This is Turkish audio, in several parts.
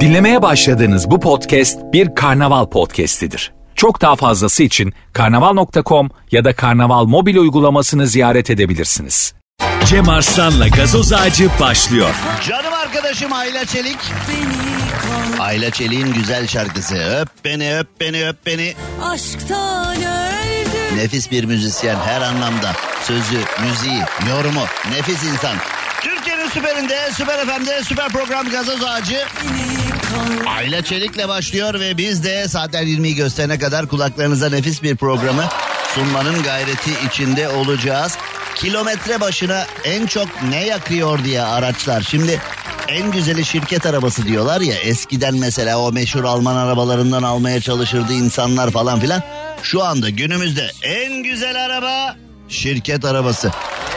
Dinlemeye başladığınız bu podcast bir karnaval podcastidir. Çok daha fazlası için karnaval.com ya da karnaval mobil uygulamasını ziyaret edebilirsiniz. Cem Arslan'la gazoz ağacı başlıyor. Canım arkadaşım Ayla Çelik. Ayla Çelik'in güzel şarkısı. Öp beni öp beni öp beni. Aşktan öldüm. Nefis bir müzisyen her anlamda. Sözü, müziği, yorumu. Nefis insan. Süperinde, süper FM'de, süper program gazoz ağacı. Ayla Çelik'le başlıyor ve biz de saatler 20'yi gösterene kadar kulaklarınıza nefis bir programı sunmanın gayreti içinde olacağız. Kilometre başına en çok ne yakıyor diye araçlar. Şimdi en güzeli şirket arabası diyorlar ya eskiden mesela o meşhur Alman arabalarından almaya çalışırdı insanlar falan filan. Şu anda günümüzde en güzel araba şirket arabası.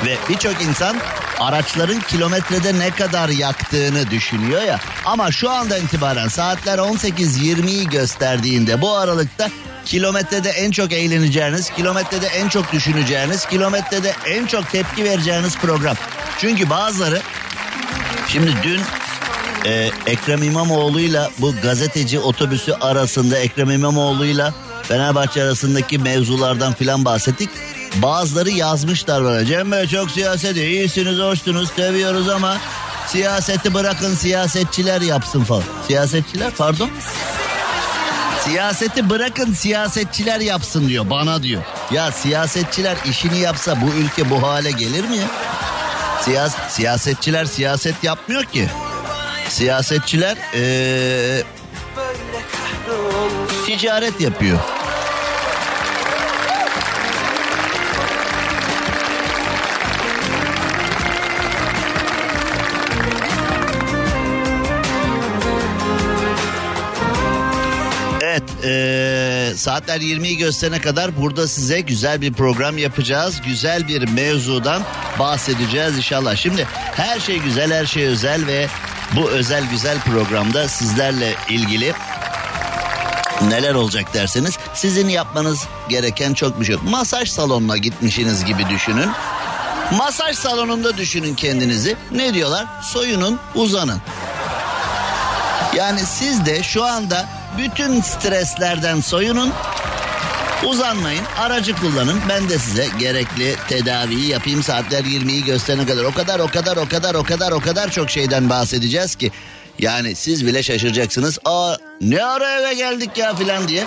Ve birçok insan araçların kilometrede ne kadar yaktığını düşünüyor ya. Ama şu anda itibaren saatler 18.20'yi gösterdiğinde bu aralıkta kilometrede en çok eğleneceğiniz, kilometrede en çok düşüneceğiniz, kilometrede en çok tepki vereceğiniz program. Çünkü bazıları şimdi dün e, Ekrem İmamoğlu'yla bu gazeteci otobüsü arasında Ekrem İmamoğlu'yla Fenerbahçe arasındaki mevzulardan filan bahsettik. Bazıları yazmışlar bana. Cem Bey çok siyaset iyisiniz, hoştunuz, seviyoruz ama siyaseti bırakın siyasetçiler yapsın falan. Siyasetçiler pardon. Siyaseti bırakın siyasetçiler yapsın diyor bana diyor. Ya siyasetçiler işini yapsa bu ülke bu hale gelir mi ya? Siyas siyasetçiler siyaset yapmıyor ki. Siyasetçiler ee, ticaret yapıyor. Saatler 20'yi gösterene kadar burada size güzel bir program yapacağız. Güzel bir mevzudan bahsedeceğiz inşallah. Şimdi her şey güzel her şey özel ve bu özel güzel programda sizlerle ilgili neler olacak derseniz sizin yapmanız gereken çok bir şey yok. Masaj salonuna gitmişsiniz gibi düşünün. Masaj salonunda düşünün kendinizi. Ne diyorlar? Soyunun, uzanın. Yani siz de şu anda bütün streslerden soyunun. Uzanmayın, aracı kullanın. Ben de size gerekli tedaviyi yapayım. Saatler 20'yi gösterene kadar. O kadar, o kadar, o kadar, o kadar, o kadar çok şeyden bahsedeceğiz ki. Yani siz bile şaşıracaksınız. Aa ne ara eve geldik ya filan diye.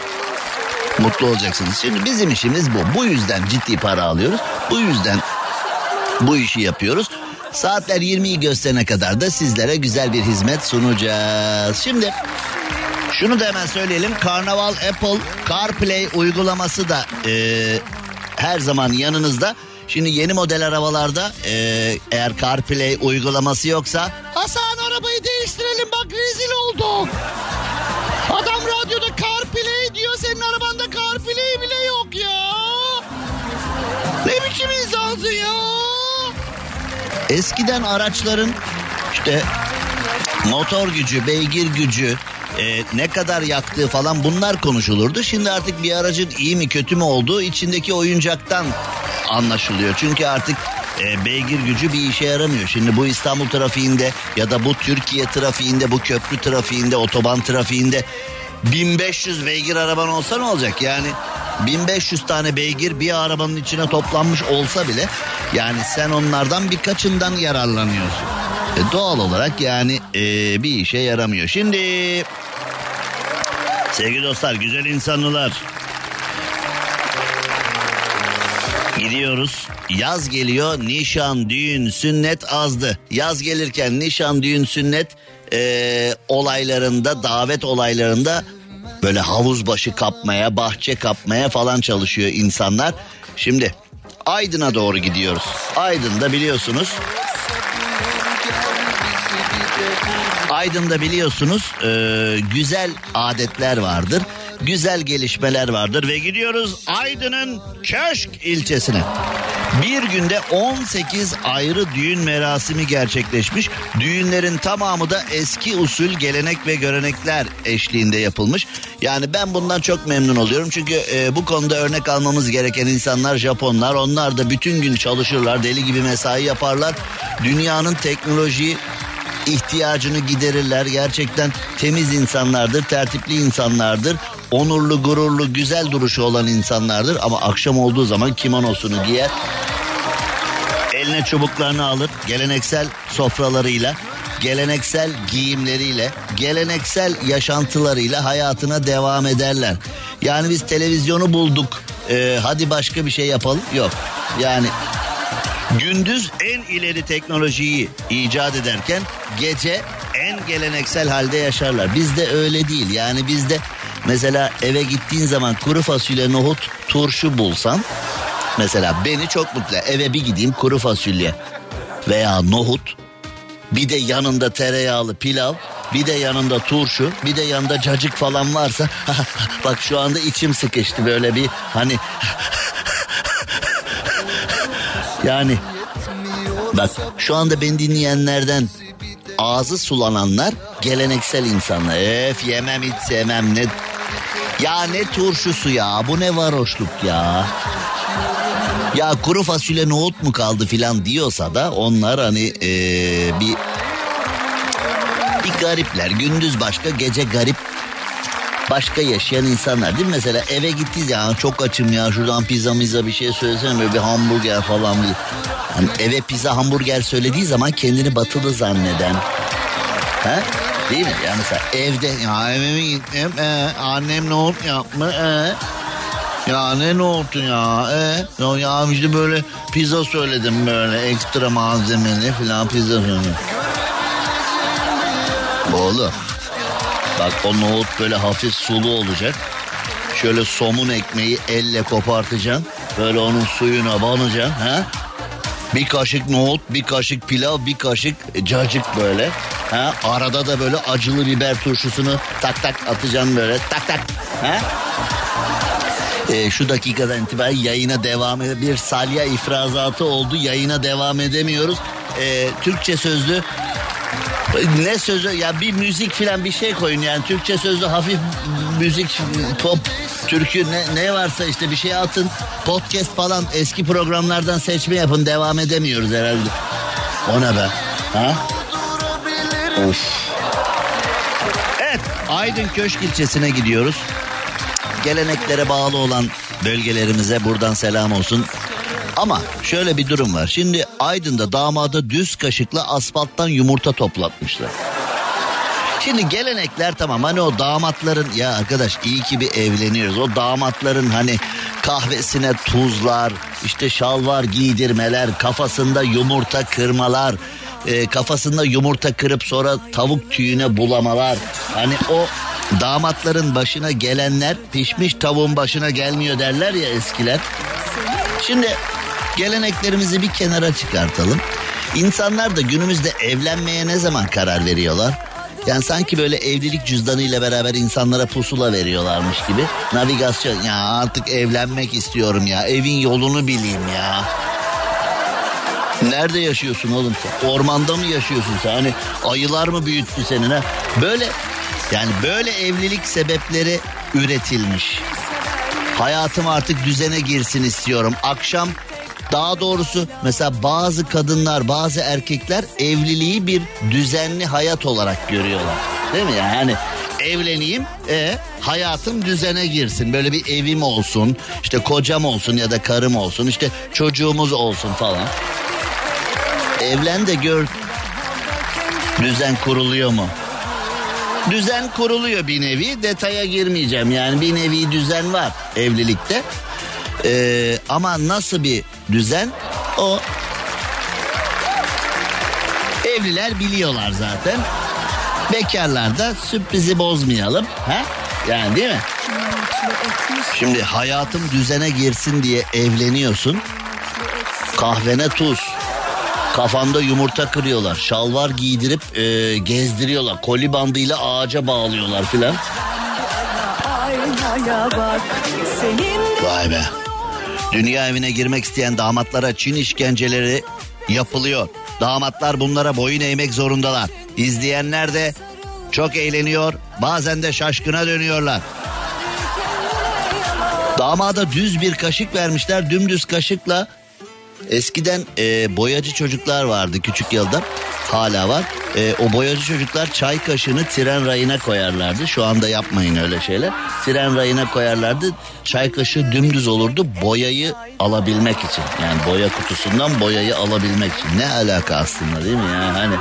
Mutlu olacaksınız. Şimdi bizim işimiz bu. Bu yüzden ciddi para alıyoruz. Bu yüzden bu işi yapıyoruz. Saatler 20'yi gösterene kadar da sizlere güzel bir hizmet sunacağız. Şimdi şunu da hemen söyleyelim. Karnaval Apple CarPlay uygulaması da e, her zaman yanınızda. Şimdi yeni model arabalarda e, eğer CarPlay uygulaması yoksa Hasan arabayı değiştirelim bak rezil olduk. Adam radyoda CarPlay diyor senin arabanda CarPlay bile yok ya. Ne biçim insansın ya? Eskiden araçların işte motor gücü, beygir gücü, e, ne kadar yaktığı falan bunlar konuşulurdu. Şimdi artık bir aracın iyi mi kötü mü olduğu içindeki oyuncaktan anlaşılıyor. Çünkü artık e, beygir gücü bir işe yaramıyor. Şimdi bu İstanbul trafiğinde ya da bu Türkiye trafiğinde, bu köprü trafiğinde, otoban trafiğinde 1500 beygir araban olsa ne olacak? Yani 1500 tane beygir bir arabanın içine toplanmış olsa bile yani sen onlardan birkaçından yararlanıyorsun. E, doğal olarak yani e, bir işe yaramıyor. Şimdi sevgili dostlar, güzel insanlılar. Gidiyoruz. Yaz geliyor. Nişan, düğün, sünnet azdı. Yaz gelirken nişan, düğün, sünnet e, olaylarında, davet olaylarında böyle havuz başı kapmaya, bahçe kapmaya falan çalışıyor insanlar. Şimdi Aydın'a doğru gidiyoruz. Aydın'da biliyorsunuz Aydın'da biliyorsunuz e, güzel adetler vardır. Güzel gelişmeler vardır ve gidiyoruz Aydın'ın Köşk ilçesine. Bir günde 18 ayrı düğün merasimi gerçekleşmiş. Düğünlerin tamamı da eski usul gelenek ve görenekler eşliğinde yapılmış. Yani ben bundan çok memnun oluyorum. Çünkü e, bu konuda örnek almamız gereken insanlar Japonlar. Onlar da bütün gün çalışırlar, deli gibi mesai yaparlar. Dünyanın teknolojiyi ihtiyacını giderirler. Gerçekten temiz insanlardır, tertipli insanlardır. Onurlu, gururlu, güzel duruşu olan insanlardır. Ama akşam olduğu zaman kimonosunu giyer. Eline çubuklarını alır. Geleneksel sofralarıyla, geleneksel giyimleriyle, geleneksel yaşantılarıyla hayatına devam ederler. Yani biz televizyonu bulduk. Ee, hadi başka bir şey yapalım. Yok. Yani Gündüz en ileri teknolojiyi icat ederken gece en geleneksel halde yaşarlar. Bizde öyle değil. Yani bizde mesela eve gittiğin zaman kuru fasulye, nohut, turşu bulsan mesela beni çok mutlu. Eve bir gideyim kuru fasulye veya nohut bir de yanında tereyağlı pilav bir de yanında turşu bir de yanında cacık falan varsa bak şu anda içim sıkıştı böyle bir hani yani bak şu anda beni dinleyenlerden ağzı sulananlar geleneksel insanlar. Öf yemem hiç sevmem ne. Ya ne turşusu ya bu ne varoşluk ya. Ya kuru fasulye nohut mu kaldı filan diyorsa da onlar hani ee, bir bir garipler. Gündüz başka gece garip başka yaşayan insanlar değil mi? Mesela eve gittiğiz ya çok açım ya şuradan pizza miza bir şey söylesene böyle bir hamburger falan bir. Hani eve pizza hamburger söylediği zaman kendini batılı zanneden. Ha? Değil mi? Yani mesela evde ya eve gittim e, annem nohut yapma e. Ya ne nohutu ya e. Ya, ya işte böyle pizza söyledim böyle ekstra malzemeli falan pizza söyledim. Oğlum Bak o nohut böyle hafif sulu olacak. Şöyle somun ekmeği elle kopartacaksın. Böyle onun suyuna banacaksın. Ha? Bir kaşık nohut, bir kaşık pilav, bir kaşık cacık böyle. Ha? Arada da böyle acılı biber turşusunu tak tak atacaksın böyle tak tak. Ha? Ee, şu dakikadan itibaren yayına devam ede bir salya ifrazatı oldu. Yayına devam edemiyoruz. Ee, Türkçe sözlü ne sözü ya bir müzik filan bir şey koyun yani Türkçe sözlü hafif müzik pop türkü ne, ne varsa işte bir şey atın podcast falan eski programlardan seçme yapın devam edemiyoruz herhalde. O ne be? Ha? Of. Evet Aydın Köşk ilçesine gidiyoruz. Geleneklere bağlı olan bölgelerimize buradan selam olsun. Ama şöyle bir durum var. Şimdi Aydın'da damada düz kaşıkla asfalttan yumurta toplatmışlar. Şimdi gelenekler tamam hani o damatların ya arkadaş iyi ki bir evleniyoruz. O damatların hani kahvesine tuzlar, işte şalvar giydirmeler, kafasında yumurta kırmalar, e, kafasında yumurta kırıp sonra tavuk tüyüne bulamalar. Hani o damatların başına gelenler pişmiş tavuğun başına gelmiyor derler ya eskiler. Şimdi geleneklerimizi bir kenara çıkartalım. İnsanlar da günümüzde evlenmeye ne zaman karar veriyorlar? Yani sanki böyle evlilik cüzdanıyla beraber insanlara pusula veriyorlarmış gibi. Navigasyon ya artık evlenmek istiyorum ya. Evin yolunu bileyim ya. Nerede yaşıyorsun oğlum sen? Ormanda mı yaşıyorsun sen? Hani ayılar mı büyüttü senin ha? Böyle yani böyle evlilik sebepleri üretilmiş. Hayatım artık düzene girsin istiyorum. Akşam daha doğrusu mesela bazı kadınlar bazı erkekler evliliği bir düzenli hayat olarak görüyorlar. Değil mi yani? yani evleneyim e hayatım düzene girsin. Böyle bir evim olsun işte kocam olsun ya da karım olsun işte çocuğumuz olsun falan. Evlen de gör düzen kuruluyor mu? Düzen kuruluyor bir nevi detaya girmeyeceğim yani bir nevi düzen var evlilikte. Ee, ama nasıl bir düzen o evliler biliyorlar zaten. Bekarlar da sürprizi bozmayalım. Ha? Yani değil mi? Şimdi hayatım düzene girsin diye evleniyorsun. Kahvene tuz. Kafanda yumurta kırıyorlar. Şalvar giydirip e, gezdiriyorlar. Koli bandıyla ağaca bağlıyorlar filan. Vay be. Dünya evine girmek isteyen damatlara Çin işkenceleri yapılıyor. Damatlar bunlara boyun eğmek zorundalar. İzleyenler de çok eğleniyor. Bazen de şaşkına dönüyorlar. Damada düz bir kaşık vermişler. Dümdüz kaşıkla eskiden e, boyacı çocuklar vardı küçük yılda. Hala var. Ee, o boyacı çocuklar çay kaşığını tren rayına koyarlardı. Şu anda yapmayın öyle şeyler. Tren rayına koyarlardı. Çay kaşığı dümdüz olurdu boyayı alabilmek için. Yani boya kutusundan boyayı alabilmek için. Ne alaka aslında değil mi? Yani hani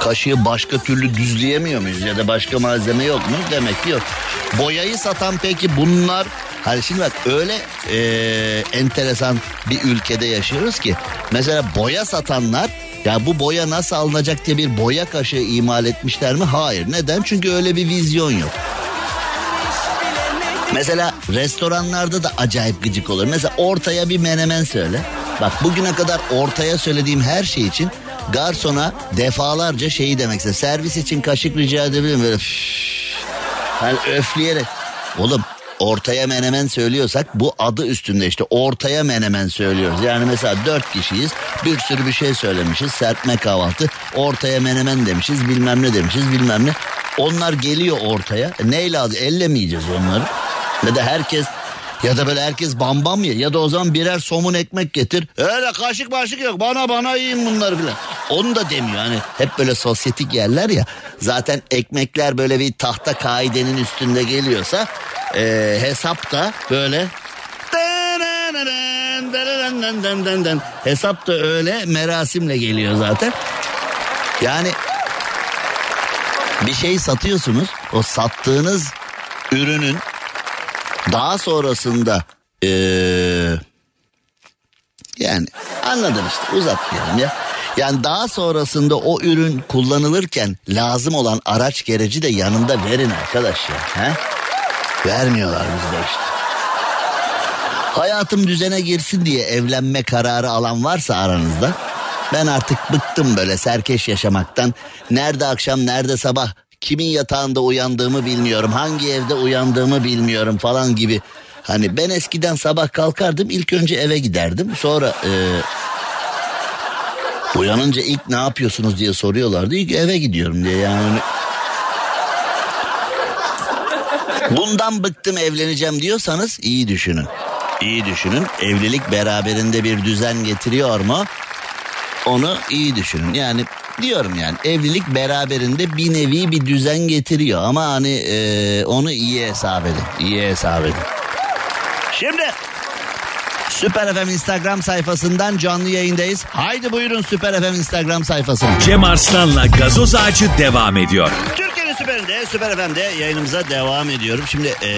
kaşığı başka türlü düzleyemiyor muyuz ya da başka malzeme yok mu? Demek ki yok. Boyayı satan peki bunlar Hani şimdi bak öyle e, enteresan bir ülkede yaşıyoruz ki mesela boya satanlar ya bu boya nasıl alınacak diye bir boya kaşığı imal etmişler mi? Hayır. Neden? Çünkü öyle bir vizyon yok. Mesela restoranlarda da acayip gıcık olur. Mesela ortaya bir menemen söyle. Bak bugüne kadar ortaya söylediğim her şey için garsona defalarca şeyi demek istedim. Servis için kaşık rica edebilir miyim? Böyle hani öfleyerek. Oğlum ortaya menemen söylüyorsak bu adı üstünde işte ortaya menemen söylüyoruz. Yani mesela dört kişiyiz bir sürü bir şey söylemişiz serpme kahvaltı ortaya menemen demişiz bilmem ne demişiz bilmem ne. Onlar geliyor ortaya e, neyle adı elle mi yiyeceğiz onları? Ya da herkes ya da böyle herkes bam bam ye ya da o zaman birer somun ekmek getir. Öyle kaşık başık yok bana bana yiyin bunları filan. Onu da demiyor hani hep böyle sosyetik yerler ya. Zaten ekmekler böyle bir tahta kaidenin üstünde geliyorsa e, hesap da böyle hesap da öyle merasimle geliyor zaten. Yani bir şey satıyorsunuz o sattığınız ürünün daha sonrasında ee, yani anladım işte uzatmayalım ya. Yani daha sonrasında o ürün kullanılırken lazım olan araç gereci de yanında verin arkadaş ya. He? Vermiyorlar bizde işte. Hayatım düzene girsin diye evlenme kararı alan varsa aranızda ben artık bıktım böyle serkeş yaşamaktan. Nerede akşam nerede sabah kimin yatağında uyandığımı bilmiyorum. Hangi evde uyandığımı bilmiyorum falan gibi. Hani ben eskiden sabah kalkardım ilk önce eve giderdim. Sonra e, uyanınca ilk ne yapıyorsunuz diye soruyorlardı. İlk eve gidiyorum diye yani. Bundan bıktım evleneceğim diyorsanız iyi düşünün. İyi düşünün. Evlilik beraberinde bir düzen getiriyor mu? Onu iyi düşünün. Yani diyorum yani evlilik beraberinde bir nevi bir düzen getiriyor ama hani e, onu iyi hesap edin. İyi hesap edin. Şimdi Süper FM Instagram sayfasından canlı yayındayız. Haydi buyurun Süper FM Instagram sayfasına. Cem Arslan'la gazoz ağacı devam ediyor. Türkiye'nin süperinde, Süper FM'de yayınımıza devam ediyorum. Şimdi e,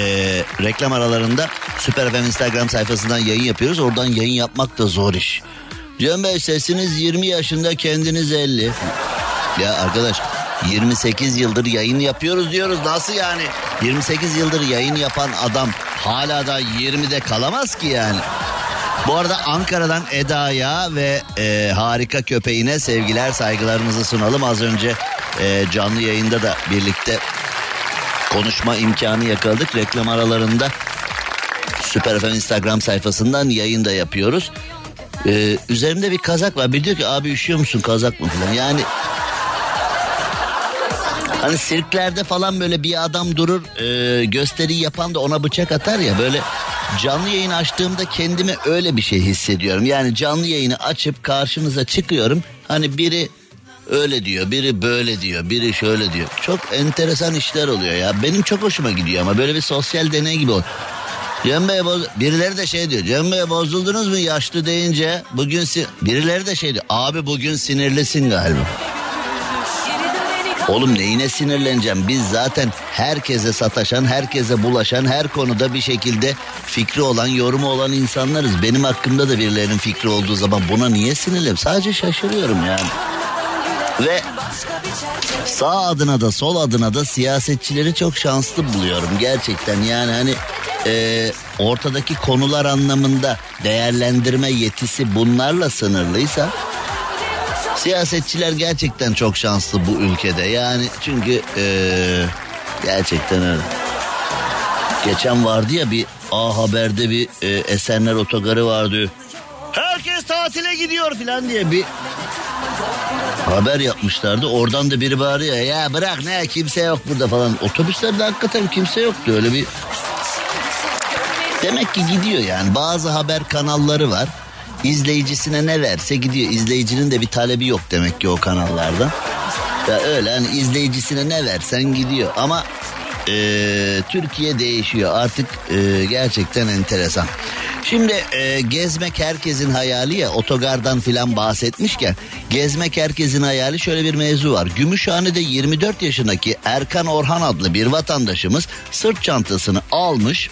reklam aralarında Süper FM Instagram sayfasından yayın yapıyoruz. Oradan yayın yapmak da zor iş. Cem Bey sesiniz 20 yaşında kendiniz 50. Ya arkadaş 28 yıldır yayın yapıyoruz diyoruz. Nasıl yani? 28 yıldır yayın yapan adam hala da 20'de kalamaz ki yani. Bu arada Ankara'dan Eda'ya ve e, harika köpeğine sevgiler saygılarımızı sunalım. Az önce e, canlı yayında da birlikte konuşma imkanı yakaladık. Reklam aralarında Süper FM Instagram sayfasından yayın da yapıyoruz. Ee, üzerimde bir kazak var. Bir diyor ki abi üşüyor musun kazak mı falan. Yani Hani sirklerde falan böyle bir adam durur e, gösteri yapan da ona bıçak atar ya böyle canlı yayın açtığımda kendimi öyle bir şey hissediyorum. Yani canlı yayını açıp karşınıza çıkıyorum hani biri öyle diyor biri böyle diyor biri şöyle diyor. Çok enteresan işler oluyor ya benim çok hoşuma gidiyor ama böyle bir sosyal deney gibi oluyor. Cem Bey boz... birileri de şey diyor. Cem Bey bozuldunuz mu yaşlı deyince bugün si... birileri de şey diyor. Abi bugün sinirlisin galiba. Oğlum neyine sinirleneceğim? Biz zaten herkese sataşan, herkese bulaşan, her konuda bir şekilde fikri olan, yorumu olan insanlarız. Benim hakkımda da birilerinin fikri olduğu zaman buna niye sinirleniyorum? Sadece şaşırıyorum yani. Ve sağ adına da sol adına da siyasetçileri çok şanslı buluyorum gerçekten. Yani hani e, ortadaki konular anlamında değerlendirme yetisi bunlarla sınırlıysa siyasetçiler gerçekten çok şanslı bu ülkede. Yani çünkü e, gerçekten öyle. Geçen vardı ya bir A Haber'de bir e, Esenler Otogarı vardı. Herkes tatile gidiyor falan diye bir haber yapmışlardı. Oradan da biri bağırıyor ya bırak ne kimse yok burada falan. Otobüslerde hakikaten kimse yoktu öyle bir. Demek ki gidiyor yani bazı haber kanalları var. izleyicisine ne verse gidiyor. İzleyicinin de bir talebi yok demek ki o kanallarda. Ya öyle hani izleyicisine ne versen gidiyor ama e, Türkiye değişiyor artık e, gerçekten enteresan. Şimdi e, gezmek herkesin hayali ya otogardan filan bahsetmişken gezmek herkesin hayali şöyle bir mevzu var. Gümüşhane'de 24 yaşındaki Erkan Orhan adlı bir vatandaşımız sırt çantasını almış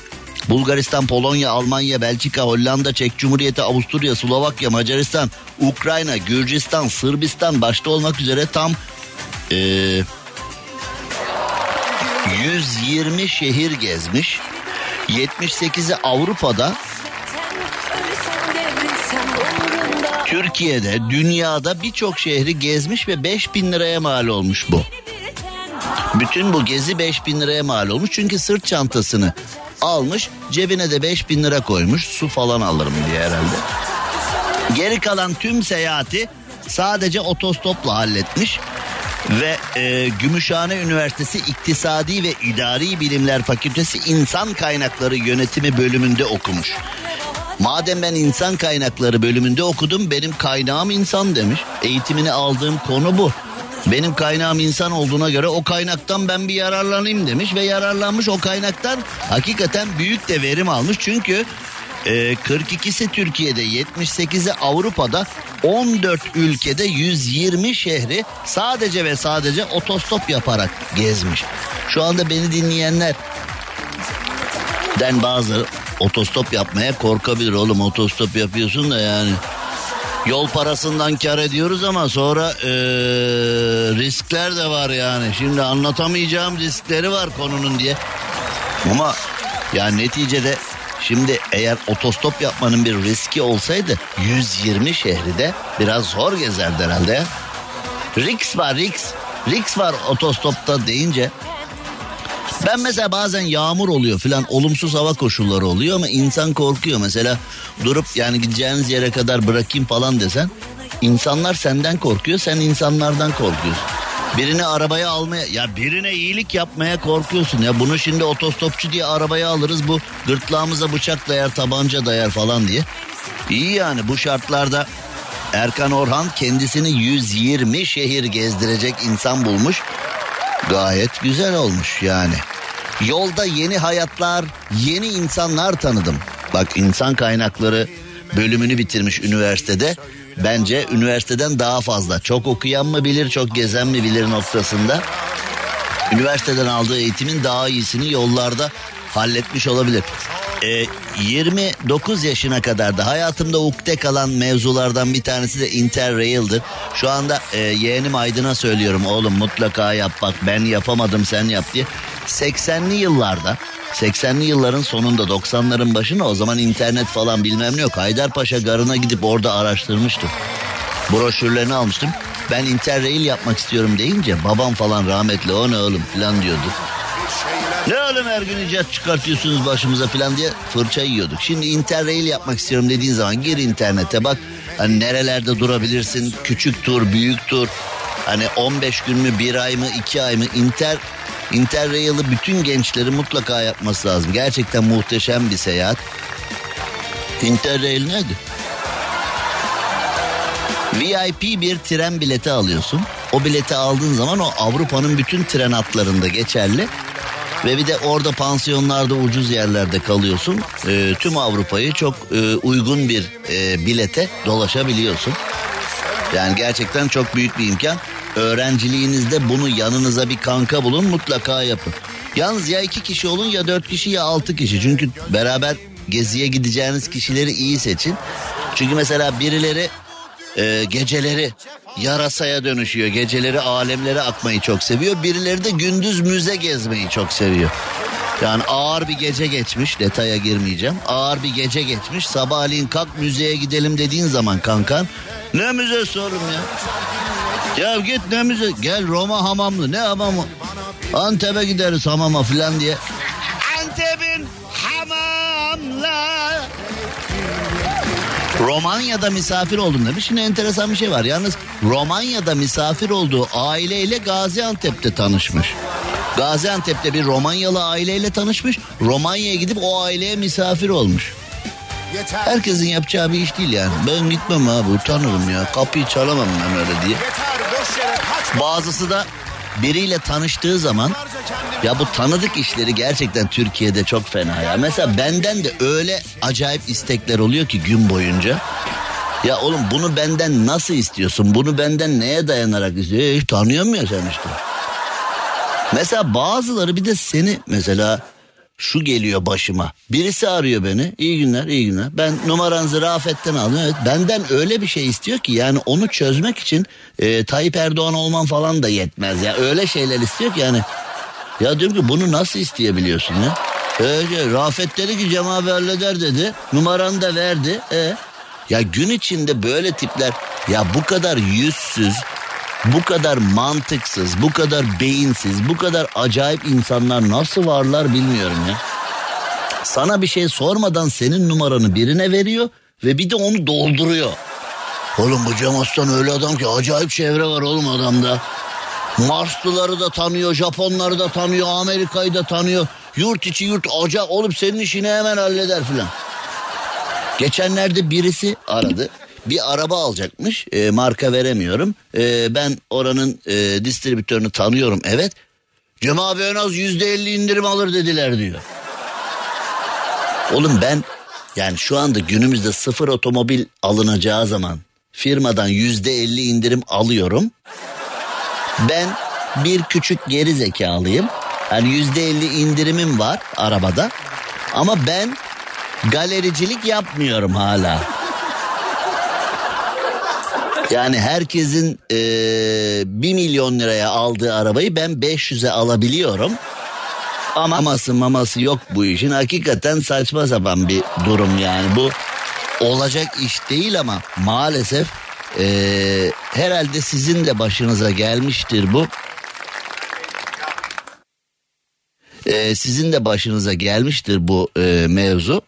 Bulgaristan, Polonya, Almanya, Belçika, Hollanda, Çek Cumhuriyeti, Avusturya, Slovakya, Macaristan, Ukrayna, Gürcistan, Sırbistan başta olmak üzere tam e, 120 şehir gezmiş. 78'i Avrupa'da, Türkiye'de, dünyada birçok şehri gezmiş ve 5000 liraya mal olmuş bu. Bütün bu gezi 5000 liraya mal olmuş çünkü sırt çantasını almış cebine de 5000 lira koymuş su falan alırım diye herhalde. Geri kalan tüm seyahati sadece otostopla halletmiş ve e, Gümüşhane Üniversitesi İktisadi ve İdari Bilimler Fakültesi İnsan Kaynakları Yönetimi bölümünde okumuş. Madem ben insan kaynakları bölümünde okudum benim kaynağım insan demiş. Eğitimini aldığım konu bu. Benim kaynağım insan olduğuna göre o kaynaktan ben bir yararlanayım demiş ve yararlanmış o kaynaktan hakikaten büyük de verim almış. Çünkü e, 42'si Türkiye'de 78'i Avrupa'da 14 ülkede 120 şehri sadece ve sadece otostop yaparak gezmiş. Şu anda beni dinleyenler den bazı otostop yapmaya korkabilir oğlum otostop yapıyorsun da yani Yol parasından kar ediyoruz ama sonra ee, riskler de var yani. Şimdi anlatamayacağım riskleri var konunun diye. Ama yani neticede şimdi eğer otostop yapmanın bir riski olsaydı 120 şehri de biraz zor gezerdi herhalde. Riks var Riks. Riks var otostopta deyince ben mesela bazen yağmur oluyor filan olumsuz hava koşulları oluyor ama insan korkuyor. Mesela durup yani gideceğiniz yere kadar bırakayım falan desen insanlar senden korkuyor sen insanlardan korkuyorsun. Birini arabaya almaya ya birine iyilik yapmaya korkuyorsun ya bunu şimdi otostopçu diye arabaya alırız bu gırtlağımıza bıçak dayar tabanca dayar falan diye. İyi yani bu şartlarda Erkan Orhan kendisini 120 şehir gezdirecek insan bulmuş. Gayet güzel olmuş yani. Yolda yeni hayatlar, yeni insanlar tanıdım. Bak insan kaynakları bölümünü bitirmiş üniversitede. Bence üniversiteden daha fazla. Çok okuyan mı bilir, çok gezen mi bilir noktasında. Üniversiteden aldığı eğitimin daha iyisini yollarda halletmiş olabilir. Ee, 29 yaşına kadar da hayatımda ukde kalan mevzulardan bir tanesi de Interrail'dir. Şu anda e, yeğenim Aydın'a söylüyorum oğlum mutlaka yap bak ben yapamadım sen yap diye. 80'li yıllarda 80'li yılların sonunda 90'ların başına o zaman internet falan bilmem ne yok. Haydarpaşa garına gidip orada araştırmıştım. Broşürlerini almıştım. Ben interrail yapmak istiyorum deyince babam falan rahmetli o ne oğlum falan diyordu. Ne oğlum her gün icat çıkartıyorsunuz başımıza falan diye fırça yiyorduk. Şimdi interrail yapmak istiyorum dediğin zaman gir internete bak. Hani nerelerde durabilirsin küçük tur büyük tur. Hani 15 gün mü bir ay mı iki ay mı inter Interrail'ı bütün gençlerin mutlaka yapması lazım. Gerçekten muhteşem bir seyahat. Interrail nedir? VIP bir tren bileti alıyorsun. O bileti aldığın zaman o Avrupa'nın bütün tren hatlarında geçerli. Ve bir de orada pansiyonlarda ucuz yerlerde kalıyorsun. E, tüm Avrupa'yı çok e, uygun bir e, bilete dolaşabiliyorsun. Yani gerçekten çok büyük bir imkan. Öğrenciliğinizde bunu yanınıza bir kanka bulun mutlaka yapın. Yalnız ya iki kişi olun ya dört kişi ya altı kişi. Çünkü beraber geziye gideceğiniz kişileri iyi seçin. Çünkü mesela birileri e, geceleri yarasaya dönüşüyor. Geceleri alemlere akmayı çok seviyor. Birileri de gündüz müze gezmeyi çok seviyor. Yani ağır bir gece geçmiş detaya girmeyeceğim. Ağır bir gece geçmiş sabahleyin kalk müzeye gidelim dediğin zaman kankan. Ne müzesi oğlum ya? Ya git ne müze gel Roma hamamlı ne hamamı? Antep'e gideriz hamama filan diye. Antep'in hamamla. Romanya'da misafir oldum demiş. Şimdi enteresan bir şey var. Yalnız Romanya'da misafir olduğu aileyle Gaziantep'te tanışmış. Gaziantep'te bir Romanyalı aileyle tanışmış. Romanya'ya gidip o aileye misafir olmuş. Herkesin yapacağı bir iş değil yani. Ben gitmem abi utanırım ya. Kapıyı çalamam ben öyle diye. Bazısı da biriyle tanıştığı zaman ya bu tanıdık işleri gerçekten Türkiye'de çok fena ya. Mesela benden de öyle acayip istekler oluyor ki gün boyunca. Ya oğlum bunu benden nasıl istiyorsun? Bunu benden neye dayanarak istiyorsun? E, hiç tanıyorum ya sen işte. Mesela bazıları bir de seni mesela şu geliyor başıma. Birisi arıyor beni. İyi günler, iyi günler. Ben numaranızı Rafet'ten aldım. Evet, benden öyle bir şey istiyor ki yani onu çözmek için e, Tayyip Erdoğan olman falan da yetmez ya. Öyle şeyler istiyor ki yani. Ya diyorum ki bunu nasıl isteyebiliyorsun ya? Evet, Rafet dedi ki Cem abi halleder dedi. Numaranı da verdi. E, ya gün içinde böyle tipler ya bu kadar yüzsüz, bu kadar mantıksız, bu kadar beyinsiz, bu kadar acayip insanlar nasıl varlar bilmiyorum ya. Sana bir şey sormadan senin numaranı birine veriyor ve bir de onu dolduruyor. Oğlum bu Cem Aslan öyle adam ki acayip çevre var oğlum adamda. Marslıları da tanıyor, Japonları da tanıyor, Amerika'yı da tanıyor. Yurt içi yurt acayip oğlum senin işini hemen halleder filan. Geçenlerde birisi aradı. Bir araba alacakmış. E, marka veremiyorum. E, ben oranın e, distribütörünü tanıyorum. Evet. Cem abi en az yüzde elli indirim alır dediler diyor. Oğlum ben yani şu anda günümüzde sıfır otomobil alınacağı zaman firmadan yüzde elli indirim alıyorum. Ben bir küçük geri zekalıyım. Yani yüzde elli indirimim var arabada. Ama ben galericilik yapmıyorum hala. Yani herkesin e, 1 milyon liraya aldığı arabayı ben 500'e alabiliyorum. Ama maması maması yok bu işin. Hakikaten saçma sapan bir durum yani. Bu olacak iş değil ama maalesef e, herhalde sizin de başınıza gelmiştir bu. E, sizin de başınıza gelmiştir bu e, mevzu.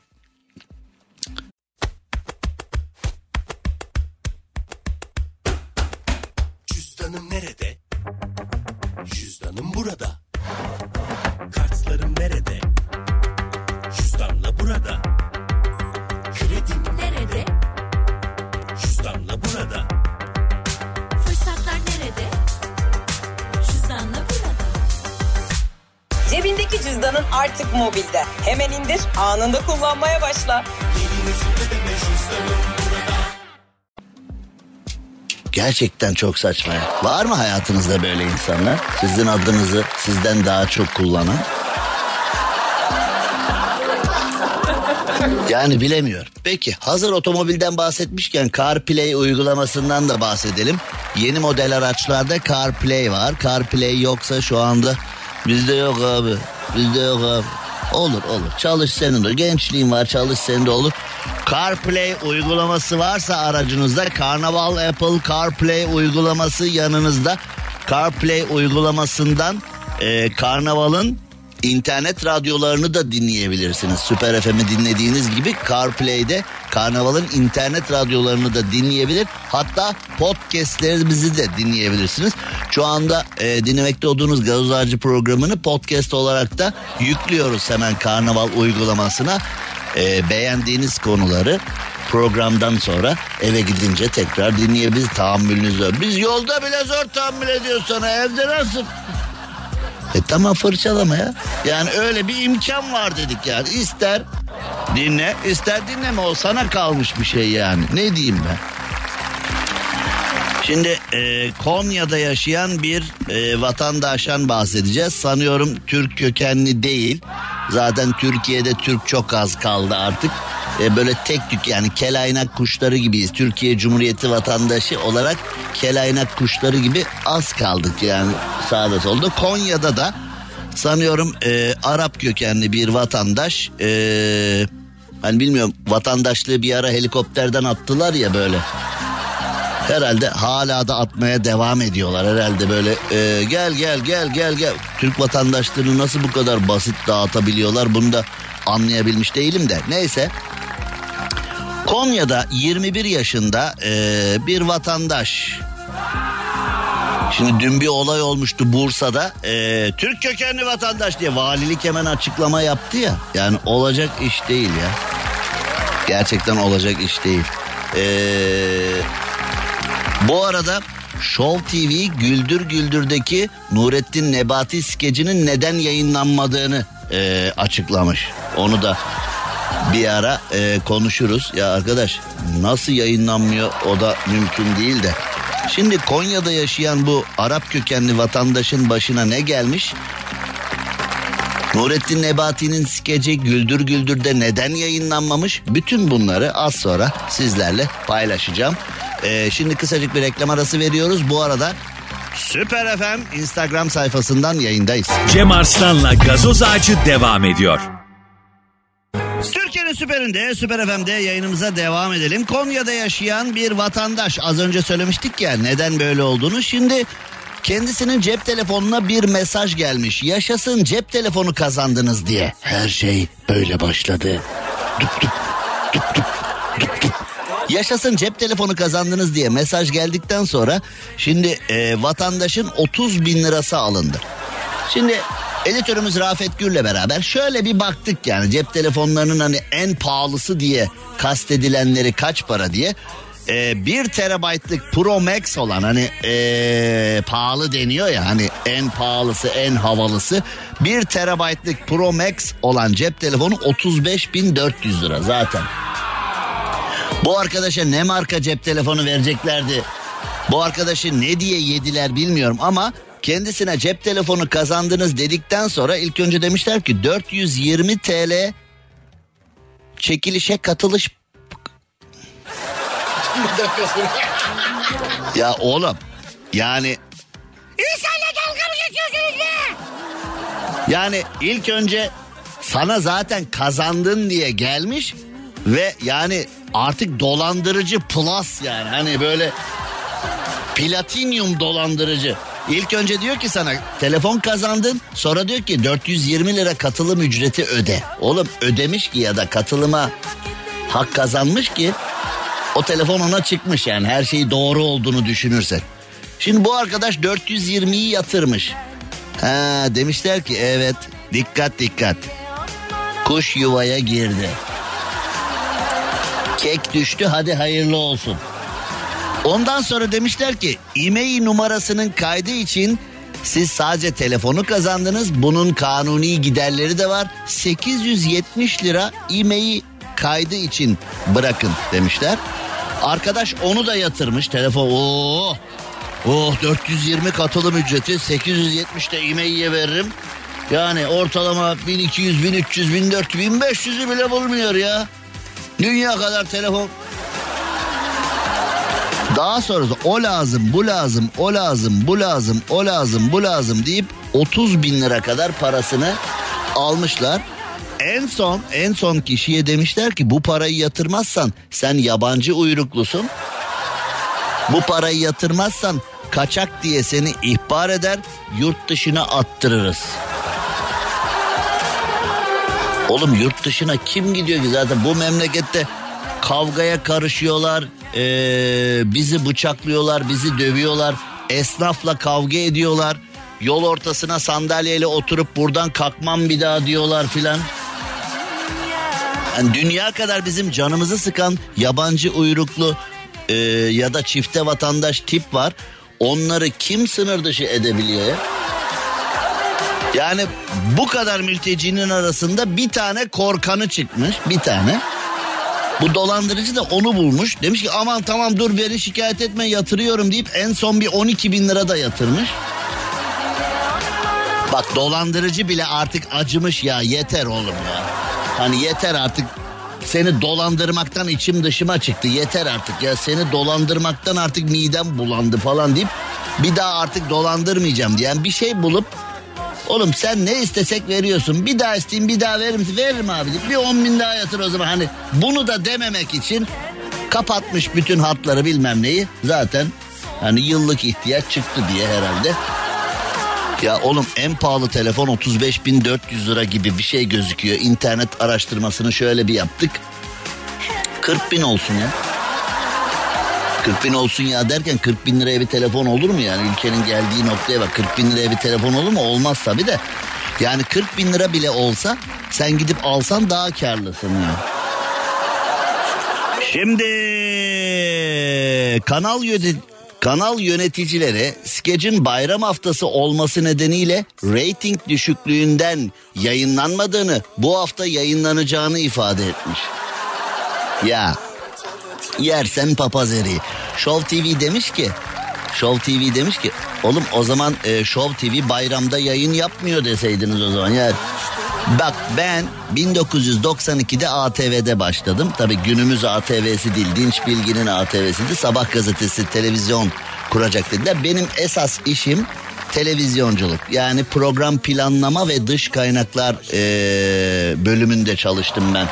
Gerçekten çok saçma ya. Var mı hayatınızda böyle insanlar? Sizin adınızı sizden daha çok kullanan? Yani bilemiyorum. Peki hazır otomobilden bahsetmişken CarPlay uygulamasından da bahsedelim. Yeni model araçlarda CarPlay var. CarPlay yoksa şu anda bizde yok abi. Bizde yok abi. Olur olur. Çalış senin de. Gençliğin var çalış senin de olur. CarPlay uygulaması varsa aracınızda Carnaval Apple CarPlay uygulaması yanınızda. CarPlay uygulamasından e, Karnaval'ın internet radyolarını da dinleyebilirsiniz. Süper FM'i dinlediğiniz gibi CarPlay'de Karnaval'ın internet radyolarını da dinleyebilir. Hatta podcastlerimizi de dinleyebilirsiniz. Şu anda e, dinlemekte olduğunuz Gazoz Ağacı programını podcast olarak da yüklüyoruz hemen Karnaval uygulamasına. E, beğendiğiniz konuları programdan sonra eve gidince tekrar dinleyebiliriz. Tahammülünüz var. Biz yolda bile zor tahammül ediyoruz sana. Evde nasıl? E tamam fırçalama ya. Yani öyle bir imkan var dedik yani. İster dinle ister dinleme o sana kalmış bir şey yani. Ne diyeyim ben? Şimdi e, Konya'da yaşayan bir e, vatandaştan bahsedeceğiz. Sanıyorum Türk kökenli değil. Zaten Türkiye'de Türk çok az kaldı artık. E, böyle tek tük yani kelaynak kuşları gibiyiz. Türkiye Cumhuriyeti vatandaşı olarak kelaynak kuşları gibi az kaldık yani sağda solda. Konya'da da sanıyorum e, Arap kökenli bir vatandaş... E, hani bilmiyorum vatandaşlığı bir ara helikopterden attılar ya böyle. Herhalde hala da atmaya devam ediyorlar herhalde böyle e, gel gel gel gel gel. Türk vatandaşlarını nasıl bu kadar basit dağıtabiliyorlar bunu da anlayabilmiş değilim de neyse. Konya'da 21 yaşında e, bir vatandaş Şimdi dün bir olay olmuştu Bursa'da. E, Türk kökenli vatandaş diye valilik hemen açıklama yaptı ya. Yani olacak iş değil ya. Gerçekten olacak iş değil. Ee, bu arada Show TV Güldür Güldür'deki Nurettin Nebati skecinin neden yayınlanmadığını e, açıklamış. Onu da bir ara e, konuşuruz. Ya arkadaş nasıl yayınlanmıyor o da mümkün değil de. Şimdi Konya'da yaşayan bu Arap kökenli vatandaşın başına ne gelmiş? Nurettin Nebati'nin skeci Güldür Güldür'de neden yayınlanmamış? Bütün bunları az sonra sizlerle paylaşacağım. Ee, şimdi kısacık bir reklam arası veriyoruz. Bu arada Süper FM Instagram sayfasından yayındayız. Cem Arslan'la gazoz ağacı devam ediyor. Türkiye'nin süperinde, Süper FM'de yayınımıza devam edelim. Konya'da yaşayan bir vatandaş az önce söylemiştik ya neden böyle olduğunu. Şimdi kendisinin cep telefonuna bir mesaj gelmiş. Yaşasın cep telefonu kazandınız diye. Her şey böyle başladı. Dup dup, dup dup, dup dup. Yaşasın cep telefonu kazandınız diye mesaj geldikten sonra şimdi e, vatandaşın 30 bin lirası alındı. Şimdi editörümüz Rafet Gür'le beraber şöyle bir baktık yani cep telefonlarının hani en pahalısı diye kastedilenleri kaç para diye. Ee, 1 terabaytlık Pro Max olan hani ee, pahalı deniyor ya hani en pahalısı en havalısı 1 terabaytlık Pro Max olan cep telefonu 35.400 lira zaten. Bu arkadaşa ne marka cep telefonu vereceklerdi? Bu arkadaşı ne diye yediler bilmiyorum ama kendisine cep telefonu kazandınız dedikten sonra ilk önce demişler ki 420 TL çekilişe katılış ya oğlum yani İnsanla dalga mı geçiyorsunuz be? Yani ilk önce sana zaten kazandın diye gelmiş ve yani artık dolandırıcı plus yani hani böyle platinyum dolandırıcı. İlk önce diyor ki sana telefon kazandın sonra diyor ki 420 lira katılım ücreti öde. Oğlum ödemiş ki ya da katılıma hak kazanmış ki o telefon ona çıkmış yani her şeyi doğru olduğunu düşünürsen. Şimdi bu arkadaş 420'yi yatırmış. Ha demişler ki evet dikkat dikkat. Kuş yuvaya girdi. Kek düştü hadi hayırlı olsun. Ondan sonra demişler ki e-mail numarasının kaydı için siz sadece telefonu kazandınız. Bunun kanuni giderleri de var. 870 lira e-mail kaydı için bırakın demişler. Arkadaş onu da yatırmış telefon. Oo. Oh 420 katılım ücreti 870 de e-mail'e veririm. Yani ortalama 1200, 1300, 1400, 1500'ü bile bulmuyor ya. Dünya kadar telefon. Daha sonrası o lazım, bu lazım, o lazım, bu lazım, o lazım, bu lazım deyip 30 bin lira kadar parasını almışlar. En son en son kişiye demişler ki bu parayı yatırmazsan sen yabancı uyruklusun. Bu parayı yatırmazsan kaçak diye seni ihbar eder yurt dışına attırırız. Oğlum yurt dışına kim gidiyor ki zaten bu memlekette kavgaya karışıyorlar, ee, bizi bıçaklıyorlar, bizi dövüyorlar, esnafla kavga ediyorlar. Yol ortasına sandalyeyle oturup buradan kalkmam bir daha diyorlar filan. Yani dünya kadar bizim canımızı sıkan yabancı uyruklu e, ya da çifte vatandaş tip var. Onları kim sınır dışı edebiliyor ya? Yani bu kadar mültecinin arasında bir tane korkanı çıkmış bir tane. Bu dolandırıcı da onu bulmuş. Demiş ki aman tamam dur beni şikayet etme yatırıyorum deyip en son bir 12 bin lira da yatırmış. Bak dolandırıcı bile artık acımış ya yeter oğlum ya. Hani yeter artık seni dolandırmaktan içim dışıma çıktı yeter artık ya seni dolandırmaktan artık midem bulandı falan deyip bir daha artık dolandırmayacağım diyen bir şey bulup Oğlum sen ne istesek veriyorsun. Bir daha isteyeyim bir daha verir misin? Veririm abi. Bir on bin daha yatır o zaman. Hani bunu da dememek için kapatmış bütün hatları bilmem neyi. Zaten hani yıllık ihtiyaç çıktı diye herhalde. Ya oğlum en pahalı telefon 35.400 lira gibi bir şey gözüküyor. İnternet araştırmasını şöyle bir yaptık. 40 bin olsun ya. 40 bin olsun ya derken 40 bin liraya bir telefon olur mu yani? Ülkenin geldiği noktaya bak 40 bin liraya bir telefon olur mu? Olmaz tabi de. Yani 40 bin lira bile olsa sen gidip alsan daha karlısın ya. Şimdi kanal yönet kanal yöneticileri skecin bayram haftası olması nedeniyle reyting düşüklüğünden yayınlanmadığını bu hafta yayınlanacağını ifade etmiş. Ya yersen papaz eriği. Show TV demiş ki Show TV demiş ki oğlum o zaman e, Show TV bayramda yayın yapmıyor deseydiniz o zaman ya. Bak ben 1992'de ATV'de başladım. Tabii günümüz ATV'si değil Dinç Bilgi'nin ATV'siydi. Sabah gazetesi televizyon kuracak dediler. Benim esas işim televizyonculuk. Yani program planlama ve dış kaynaklar e, bölümünde çalıştım ben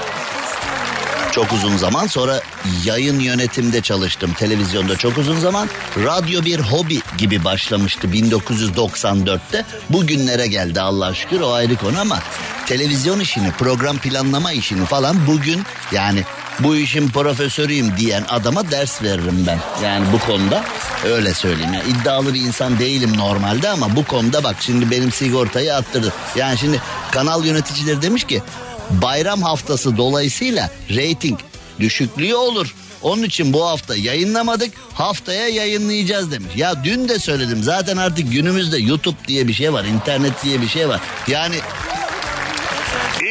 çok uzun zaman. Sonra yayın yönetimde çalıştım televizyonda çok uzun zaman. Radyo bir hobi gibi başlamıştı 1994'te. Bugünlere geldi Allah şükür o ayrı konu ama televizyon işini, program planlama işini falan bugün yani bu işin profesörüyüm diyen adama ders veririm ben. Yani bu konuda öyle söyleyeyim. Yani iddialı bir insan değilim normalde ama bu konuda bak şimdi benim sigortayı attırdı. Yani şimdi kanal yöneticileri demiş ki bayram haftası dolayısıyla reyting düşüklüğü olur. Onun için bu hafta yayınlamadık haftaya yayınlayacağız demiş. Ya dün de söyledim zaten artık günümüzde YouTube diye bir şey var internet diye bir şey var. Yani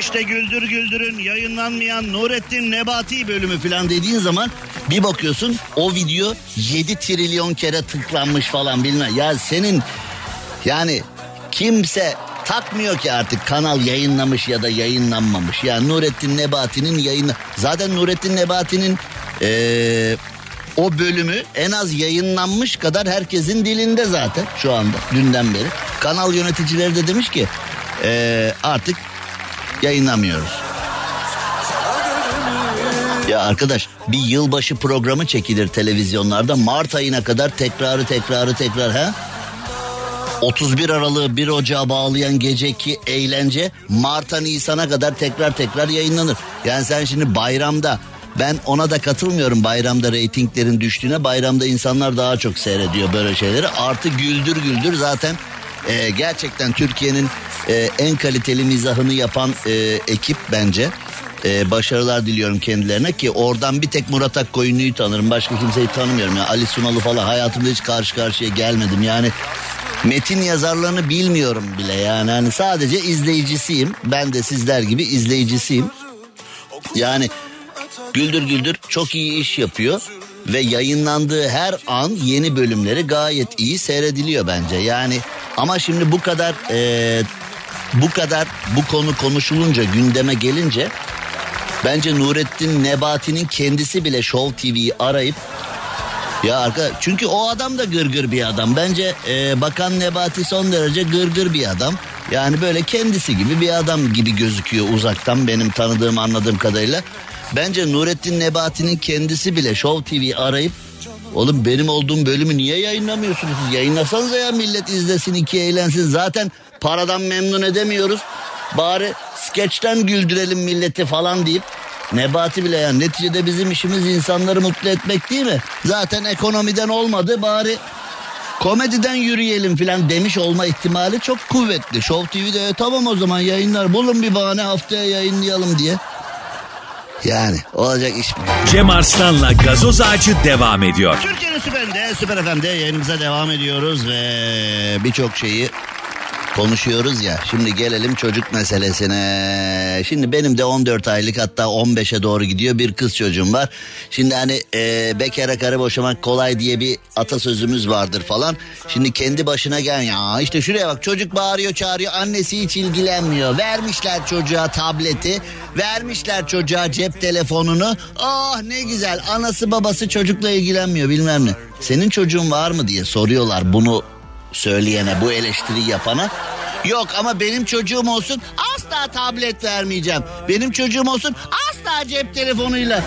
işte Güldür Güldür'ün yayınlanmayan Nurettin Nebati bölümü falan dediğin zaman bir bakıyorsun o video 7 trilyon kere tıklanmış falan bilmem. Ya senin yani kimse takmıyor ki artık kanal yayınlamış ya da yayınlanmamış. Yani Nurettin Nebati'nin yayını zaten Nurettin Nebati'nin ee, o bölümü en az yayınlanmış kadar herkesin dilinde zaten şu anda dünden beri. Kanal yöneticileri de demiş ki ee, artık yayınlamıyoruz. Ya arkadaş bir yılbaşı programı çekilir televizyonlarda Mart ayına kadar tekrarı tekrarı tekrar ha? 31 Aralık'ı 1 Ocağı bağlayan geceki eğlence Mart'a Nisan'a kadar tekrar tekrar yayınlanır. Yani sen şimdi bayramda ben ona da katılmıyorum bayramda reytinglerin düştüğüne. Bayramda insanlar daha çok seyrediyor böyle şeyleri. Artı güldür güldür zaten e, gerçekten Türkiye'nin e, en kaliteli mizahını yapan e, ekip bence. E, başarılar diliyorum kendilerine ki oradan bir tek Murat Akkoyunlu'yu tanırım. Başka kimseyi tanımıyorum. Yani Ali Sunalı falan hayatımda hiç karşı karşıya gelmedim. Yani metin yazarlarını bilmiyorum bile yani. Hani sadece izleyicisiyim. Ben de sizler gibi izleyicisiyim. Yani Güldür Güldür çok iyi iş yapıyor ve yayınlandığı her an yeni bölümleri gayet iyi seyrediliyor bence. Yani ama şimdi bu kadar e, bu kadar bu konu konuşulunca gündeme gelince bence Nurettin Nebati'nin kendisi bile Show TV'yi arayıp ya arka çünkü o adam da gırgır bir adam. Bence e, Bakan Nebati son derece gırgır bir adam. Yani böyle kendisi gibi bir adam gibi gözüküyor uzaktan benim tanıdığım anladığım kadarıyla. Bence Nurettin Nebati'nin kendisi bile Show TV arayıp Oğlum benim olduğum bölümü niye yayınlamıyorsunuz? Siz yayınlasanıza ya millet izlesin iki eğlensin. Zaten paradan memnun edemiyoruz. Bari skeçten güldürelim milleti falan deyip Nebati bile yani neticede bizim işimiz insanları mutlu etmek değil mi? Zaten ekonomiden olmadı bari komediden yürüyelim filan demiş olma ihtimali çok kuvvetli. Show TV'de e, tamam o zaman yayınlar bulun bir bahane haftaya yayınlayalım diye. Yani olacak iş? Cem Arslan'la gazoz ağacı devam ediyor. Türkiye'nin süperinde, Süper FM'de yayınımıza devam ediyoruz ve birçok şeyi konuşuyoruz ya. Şimdi gelelim çocuk meselesine. Şimdi benim de 14 aylık hatta 15'e doğru gidiyor bir kız çocuğum var. Şimdi hani e, bekara karı boşamak kolay diye bir atasözümüz vardır falan. Şimdi kendi başına gel ya işte şuraya bak çocuk bağırıyor çağırıyor annesi hiç ilgilenmiyor. Vermişler çocuğa tableti vermişler çocuğa cep telefonunu. Ah ne güzel anası babası çocukla ilgilenmiyor bilmem ne. Senin çocuğun var mı diye soruyorlar bunu söyleyene bu eleştiri yapana. Yok ama benim çocuğum olsun asla tablet vermeyeceğim. Benim çocuğum olsun asla cep telefonuyla.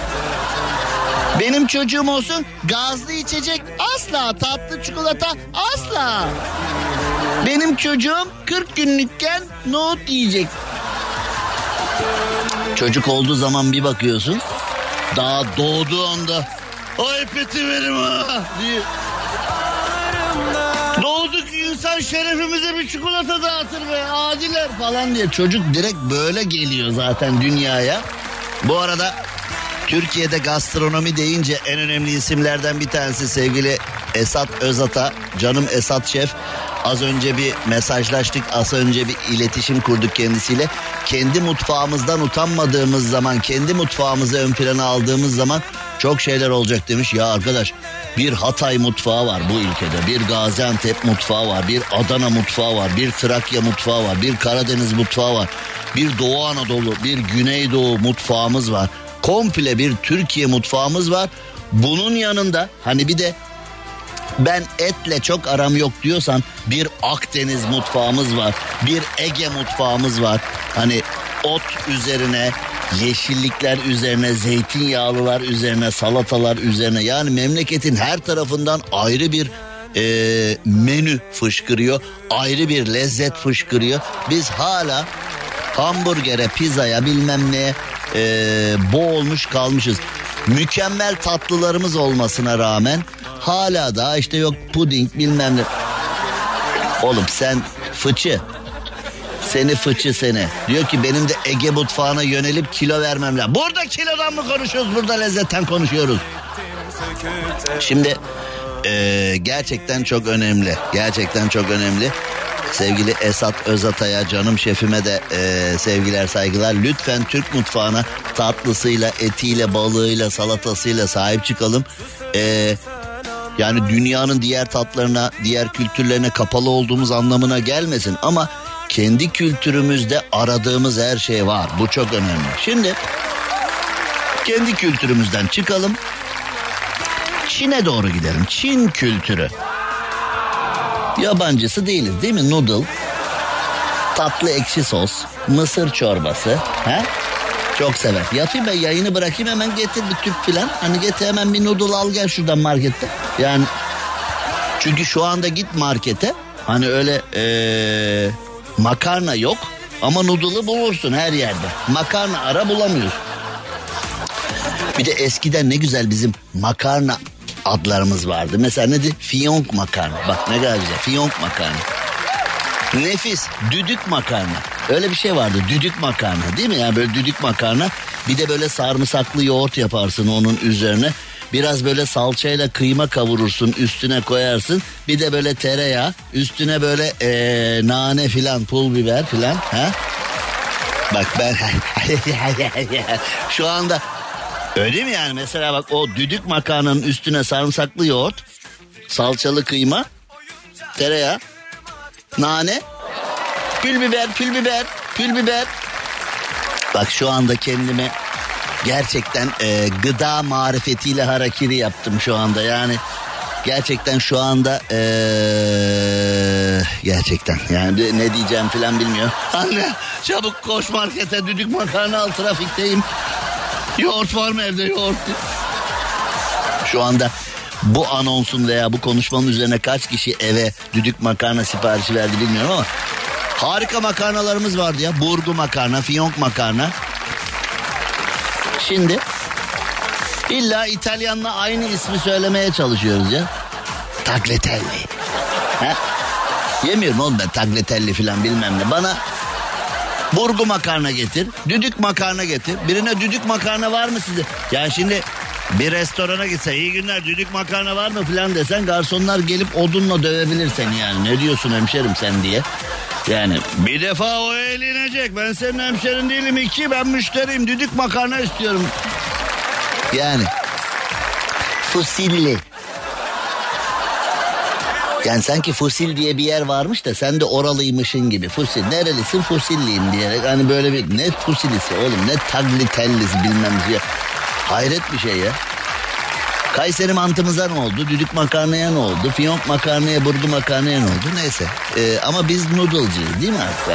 Benim çocuğum olsun gazlı içecek asla tatlı çikolata asla. Benim çocuğum 40 günlükken nohut yiyecek. Çocuk olduğu zaman bir bakıyorsun daha doğduğu anda ay peti verim ha diye. İnsan şerefimize bir çikolata dağıtır be adiler falan diye. Çocuk direkt böyle geliyor zaten dünyaya. Bu arada Türkiye'de gastronomi deyince en önemli isimlerden bir tanesi sevgili Esat Özat'a. Canım Esat Şef. Az önce bir mesajlaştık, az önce bir iletişim kurduk kendisiyle. Kendi mutfağımızdan utanmadığımız zaman, kendi mutfağımızı ön plana aldığımız zaman çok şeyler olacak demiş. Ya arkadaş bir Hatay mutfağı var bu ülkede, bir Gaziantep mutfağı var, bir Adana mutfağı var, bir Trakya mutfağı var, bir Karadeniz mutfağı var, bir Doğu Anadolu, bir Güneydoğu mutfağımız var. Komple bir Türkiye mutfağımız var. Bunun yanında hani bir de ben etle çok aram yok diyorsan bir Akdeniz mutfağımız var. Bir Ege mutfağımız var. Hani ot üzerine yeşillikler üzerine zeytinyağlılar üzerine salatalar üzerine yani memleketin her tarafından ayrı bir e, menü fışkırıyor. Ayrı bir lezzet fışkırıyor. Biz hala hamburgere pizzaya bilmem ne e, boğulmuş kalmışız. Mükemmel tatlılarımız olmasına rağmen hala daha işte yok puding bilmem ne. Oğlum sen fıçı. Seni fıçı seni. Diyor ki benim de Ege mutfağına yönelip kilo vermem lazım. Burada kilodan mı konuşuyoruz? Burada lezzetten konuşuyoruz. Şimdi e, gerçekten çok önemli. Gerçekten çok önemli. Sevgili Esat Özatay'a canım şefime de e, sevgiler saygılar. Lütfen Türk mutfağına tatlısıyla, etiyle, balığıyla, salatasıyla sahip çıkalım. E, yani dünyanın diğer tatlarına, diğer kültürlerine kapalı olduğumuz anlamına gelmesin. Ama kendi kültürümüzde aradığımız her şey var. Bu çok önemli. Şimdi kendi kültürümüzden çıkalım. Çin'e doğru gidelim. Çin kültürü. Yabancısı değiliz değil mi? Noodle, tatlı ekşi sos, mısır çorbası. He? Çok sever. Yatayım ben yayını bırakayım hemen getir bir tüp filan. Hani getir hemen bir noodle al gel şuradan markette. Yani çünkü şu anda git markete hani öyle ee, makarna yok ama noodle'ı bulursun her yerde. Makarna ara bulamıyorsun. Bir de eskiden ne güzel bizim makarna adlarımız vardı. Mesela nedir? Fiyonk makarna. Bak ne kadar güzel. Fiyonk makarna. Nefis. Düdük makarna. Öyle bir şey vardı. Düdük makarna değil mi? Yani böyle düdük makarna. Bir de böyle sarımsaklı yoğurt yaparsın onun üzerine. Biraz böyle salçayla kıyma kavurursun üstüne koyarsın. Bir de böyle tereyağı üstüne böyle ee, nane filan pul biber filan. Ha? Bak ben şu anda öyle mi yani mesela bak o düdük makarnanın üstüne sarımsaklı yoğurt, salçalı kıyma, tereyağı, nane, pül biber, pül biber, pül biber. Bak şu anda kendime gerçekten e, gıda marifetiyle harakiri yaptım şu anda yani. Gerçekten şu anda e, gerçekten yani ne diyeceğim falan bilmiyorum. Anne çabuk koş markete düdük makarna al trafikteyim. Yoğurt var mı evde yoğurt? Şu anda bu anonsun veya bu konuşmanın üzerine kaç kişi eve düdük makarna siparişi verdi bilmiyorum ama harika makarnalarımız vardı ya. Burgu makarna, fiyonk makarna. Şimdi illa İtalyanla aynı ismi söylemeye çalışıyoruz ya. Tagliatelle. Ha? Yemiyorum oğlum ben tagliatelle falan bilmem ne. Bana burgu makarna getir, düdük makarna getir. Birine düdük makarna var mı size? Ya şimdi bir restorana gitse iyi günler düdük makarna var mı falan desen garsonlar gelip odunla dövebilir seni yani. Ne diyorsun hemşerim sen diye. Yani bir defa o eğlenecek. Ben senin hemşerin değilim. iki ben müşteriyim. Düdük makarna istiyorum. Yani fosilli. Yani sanki fosil diye bir yer varmış da sen de oralıymışın gibi. Fosil nerelisin fosilliyim diyerek hani böyle bir ne fosilisi oğlum ne taglitellisi bilmem diye. Hayret bir şey ya. Kayseri mantımıza ne oldu? Düdük makarnaya ne oldu? Fiyonk makarnaya, burgu makarnaya ne oldu? Neyse. Ee, ama biz noodle'cıyız değil mi artık?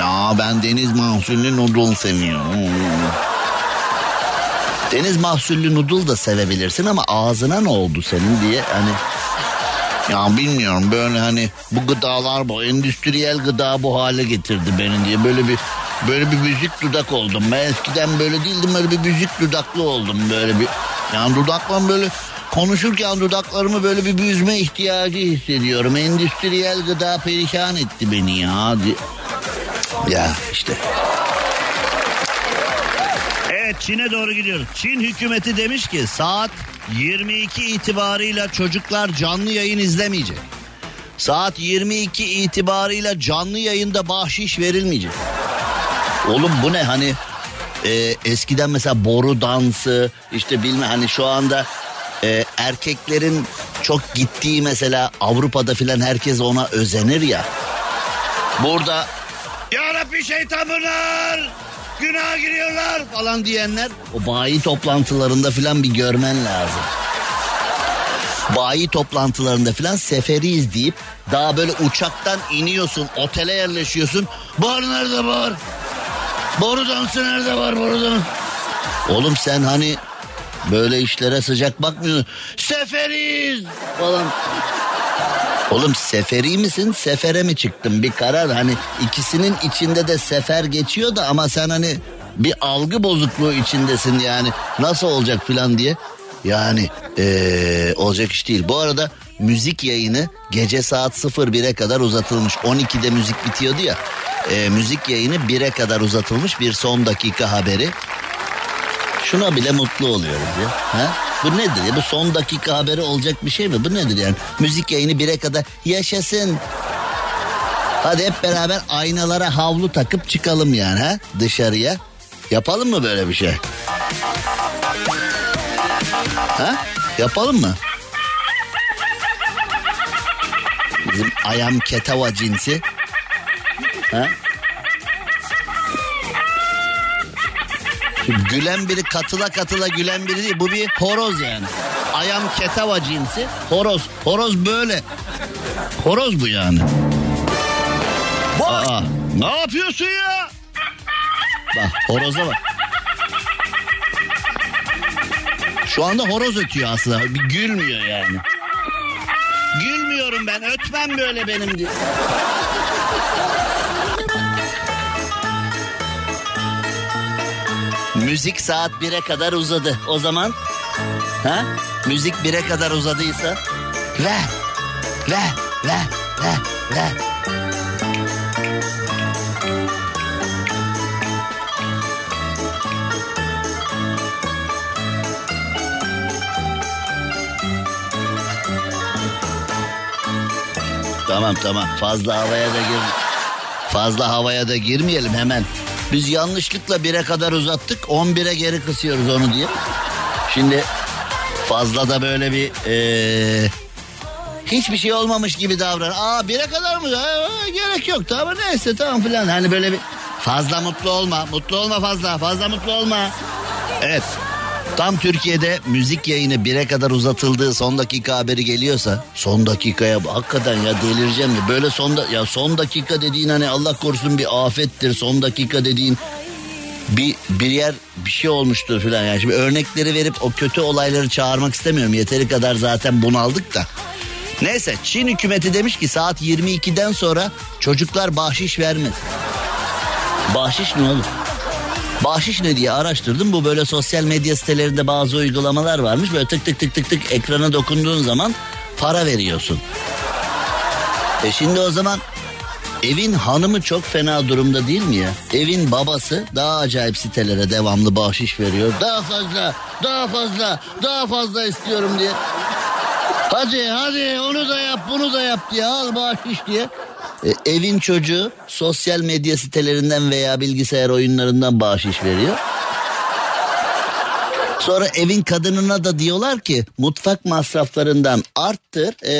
Ya ben deniz mahsullü noodle seviyorum. Deniz mahsullü noodle da sevebilirsin ama ağzına ne oldu senin diye hani ya bilmiyorum böyle hani bu gıdalar bu endüstriyel gıda bu hale getirdi beni diye böyle bir böyle bir müzik dudak oldum. Ben eskiden böyle değildim böyle bir müzik dudaklı oldum böyle bir yani dudaklarım böyle konuşurken dudaklarımı böyle bir büzme ihtiyacı hissediyorum. Endüstriyel gıda perişan etti beni ya. Ya işte. Evet Çin'e doğru gidiyoruz. Çin hükümeti demiş ki saat 22 itibarıyla çocuklar canlı yayın izlemeyecek. Saat 22 itibarıyla canlı yayında bahşiş verilmeyecek. Oğlum bu ne hani e, eskiden mesela boru dansı işte bilme hani şu anda e, erkeklerin çok gittiği mesela Avrupa'da filan herkes ona özenir ya. Burada ya Rabbi şeytan bunlar günah giriyorlar falan diyenler o bayi toplantılarında filan bir görmen lazım. Bayi toplantılarında filan seferiyiz deyip daha böyle uçaktan iniyorsun otele yerleşiyorsun. Bar nerede bar? Boru dansı nerede var boru? Oğlum sen hani böyle işlere sıcak bakmıyorsun. Seferiyiz falan. Oğlum seferi misin sefere mi çıktın bir karar hani ikisinin içinde de sefer geçiyor da ama sen hani bir algı bozukluğu içindesin yani nasıl olacak filan diye. Yani ee, olacak iş değil. Bu arada müzik yayını gece saat 01'e kadar uzatılmış. 12'de müzik bitiyordu ya. Ee, müzik yayını 1'e kadar uzatılmış bir son dakika haberi. Şuna bile mutlu oluyoruz ya. Ha? Bu nedir ya? Bu son dakika haberi olacak bir şey mi? Bu nedir yani? Müzik yayını 1'e kadar yaşasın. Hadi hep beraber aynalara havlu takıp çıkalım yani ha dışarıya. Yapalım mı böyle bir şey? Ha? Yapalım mı? Bizim ayam ketava cinsi. Ha? Şu gülen biri katıla katıla gülen biri değil. Bu bir horoz yani. Ayam ketava cinsi. Horoz. Horoz böyle. Horoz bu yani. Aa, ne yapıyorsun ya? Bak horoza bak. Şu anda horoz ötüyor aslında. Bir gülmüyor yani. Gülmüyorum ben. Ötmem böyle benim diye. Müzik saat 1'e kadar uzadı. O zaman ha? Müzik 1'e kadar uzadıysa ver. Ver, ver, ver, ver. Tamam tamam fazla havaya da gir. Fazla havaya da girmeyelim hemen. Biz yanlışlıkla 1'e kadar uzattık 11'e geri kısıyoruz onu diye. Şimdi fazla da böyle bir ee, hiçbir şey olmamış gibi davran. Aa 1'e kadar mı? Aa, gerek yok tamam neyse tamam filan. Hani böyle bir fazla mutlu olma. Mutlu olma fazla. Fazla mutlu olma. Evet. Tam Türkiye'de müzik yayını 1'e kadar uzatıldığı son dakika haberi geliyorsa son dakikaya hakikaten ya delireceğim ya böyle son ya son dakika dediğin hani Allah korusun bir afettir son dakika dediğin bir bir yer bir şey olmuştur filan yani şimdi örnekleri verip o kötü olayları çağırmak istemiyorum yeteri kadar zaten bunaldık da. Neyse Çin hükümeti demiş ki saat 22'den sonra çocuklar bahşiş vermez. Bahşiş ne olur? Bahşiş ne diye araştırdım. Bu böyle sosyal medya sitelerinde bazı uygulamalar varmış. Böyle tık tık tık tık tık ekrana dokunduğun zaman para veriyorsun. E şimdi o zaman evin hanımı çok fena durumda değil mi ya? Evin babası daha acayip sitelere devamlı bahşiş veriyor. Daha fazla, daha fazla, daha fazla istiyorum diye. Hadi hadi onu da yap bunu da yap diye al bahşiş diye. E, evin çocuğu sosyal medya sitelerinden veya bilgisayar oyunlarından bahşiş veriyor. Sonra evin kadınına da diyorlar ki mutfak masraflarından arttır. E,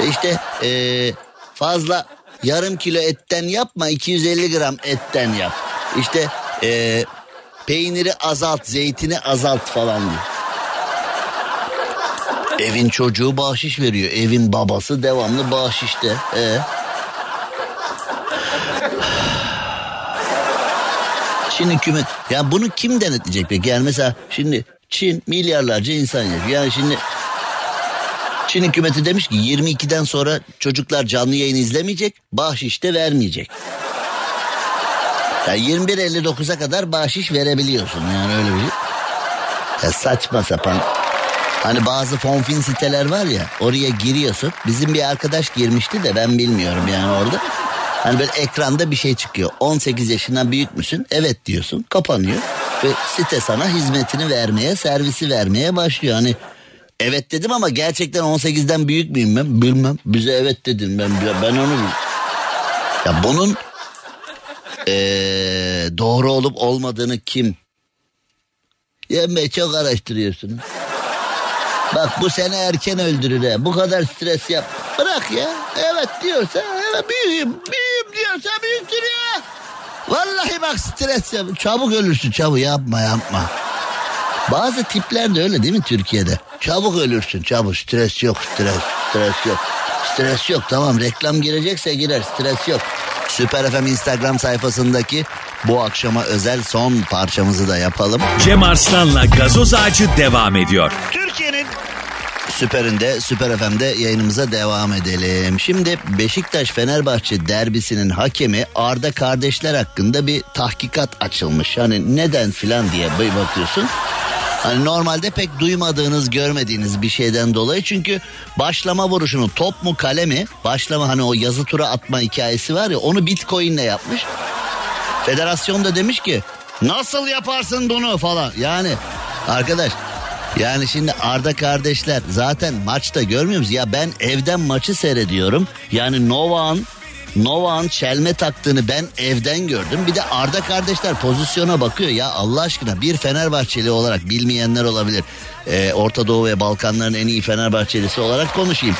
e işte e, fazla yarım kilo etten yapma 250 gram etten yap. İşte e, peyniri azalt zeytini azalt falan diyor. Evin çocuğu bahşiş veriyor. Evin babası devamlı bahşişte. Ee? Çin hükümet ya bunu kim denetleyecek peki? Yani mesela şimdi Çin milyarlarca insan yaşıyor. Yani şimdi Çin hükümeti demiş ki 22'den sonra çocuklar canlı yayın izlemeyecek, bahşiş de vermeyecek. Yani 21.59'a kadar bahşiş verebiliyorsun yani öyle bir şey. Ya saçma sapan. Hani bazı fonfin siteler var ya oraya giriyorsun. Bizim bir arkadaş girmişti de ben bilmiyorum yani orada. Hani böyle ekranda bir şey çıkıyor. 18 yaşından büyük müsün? Evet diyorsun. Kapanıyor. Ve site sana hizmetini vermeye, servisi vermeye başlıyor. Hani evet dedim ama gerçekten 18'den büyük müyüm ben? Bilmem. Bize evet dedin. Ben, ben onu bilmiyorum. Ya bunun ee, doğru olup olmadığını kim? Yemme çok araştırıyorsunuz. Bak bu sene erken öldürür he. Bu kadar stres yap. Bırak ya. Evet diyorsa evet büyüğüm. Büyüğüm diyorsa büyüktür ya. Vallahi bak stres yap. Çabuk ölürsün çabuk yapma yapma. Bazı tipler de öyle değil mi Türkiye'de? Çabuk ölürsün çabuk stres yok stres stres yok. Stres yok tamam reklam girecekse girer stres yok. Süper FM Instagram sayfasındaki bu akşama özel son parçamızı da yapalım. Cem Arslan'la gazoz ağacı devam ediyor. Türkiye'nin Süper'inde, Süper FM'de yayınımıza devam edelim. Şimdi Beşiktaş Fenerbahçe derbisinin hakemi Arda kardeşler hakkında bir tahkikat açılmış. Hani neden filan diye bir bakıyorsun. Hani normalde pek duymadığınız, görmediğiniz bir şeyden dolayı. Çünkü başlama vuruşunu top mu kale mi? Başlama hani o yazı tura atma hikayesi var ya onu Bitcoin'le yapmış. Federasyon da demiş ki nasıl yaparsın bunu falan. Yani arkadaş yani şimdi Arda kardeşler zaten maçta görmüyor musunuz? Ya ben evden maçı seyrediyorum. Yani Novak'ın Novak'ın çelme taktığını ben evden gördüm. Bir de Arda kardeşler pozisyona bakıyor. Ya Allah aşkına bir Fenerbahçeli olarak bilmeyenler olabilir. Ee, Orta Doğu ve Balkanların en iyi Fenerbahçelisi olarak konuşayım.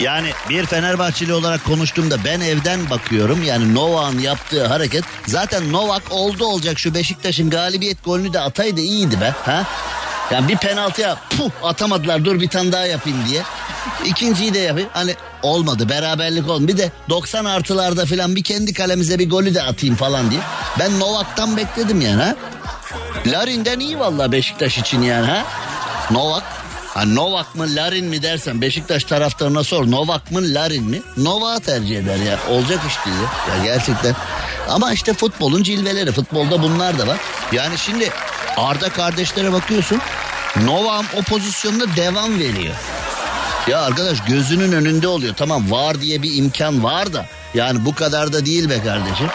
Yani bir Fenerbahçeli olarak konuştuğumda ben evden bakıyorum. Yani Novak'ın yaptığı hareket zaten Novak oldu olacak şu Beşiktaş'ın galibiyet golünü de ataydı iyiydi be. Ha? Yani bir penaltıya puh atamadılar dur bir tane daha yapayım diye. İkinciyi de yapayım. Hani olmadı beraberlik olmadı. Bir de 90 artılarda falan bir kendi kalemize bir golü de atayım falan diye. Ben Novak'tan bekledim yani ha. Larin'den iyi vallahi Beşiktaş için yani ha. Novak Ha Novak mı Larin mi dersen Beşiktaş taraftarına sor Novak mı Larin mi? Novak'ı tercih eder ya. Olacak iş değil ya. ya gerçekten. Ama işte futbolun cilveleri. Futbolda bunlar da var. Yani şimdi Arda kardeşlere bakıyorsun. Novak'ın o pozisyonda devam veriyor. Ya arkadaş gözünün önünde oluyor. Tamam var diye bir imkan var da. Yani bu kadar da değil be kardeşim.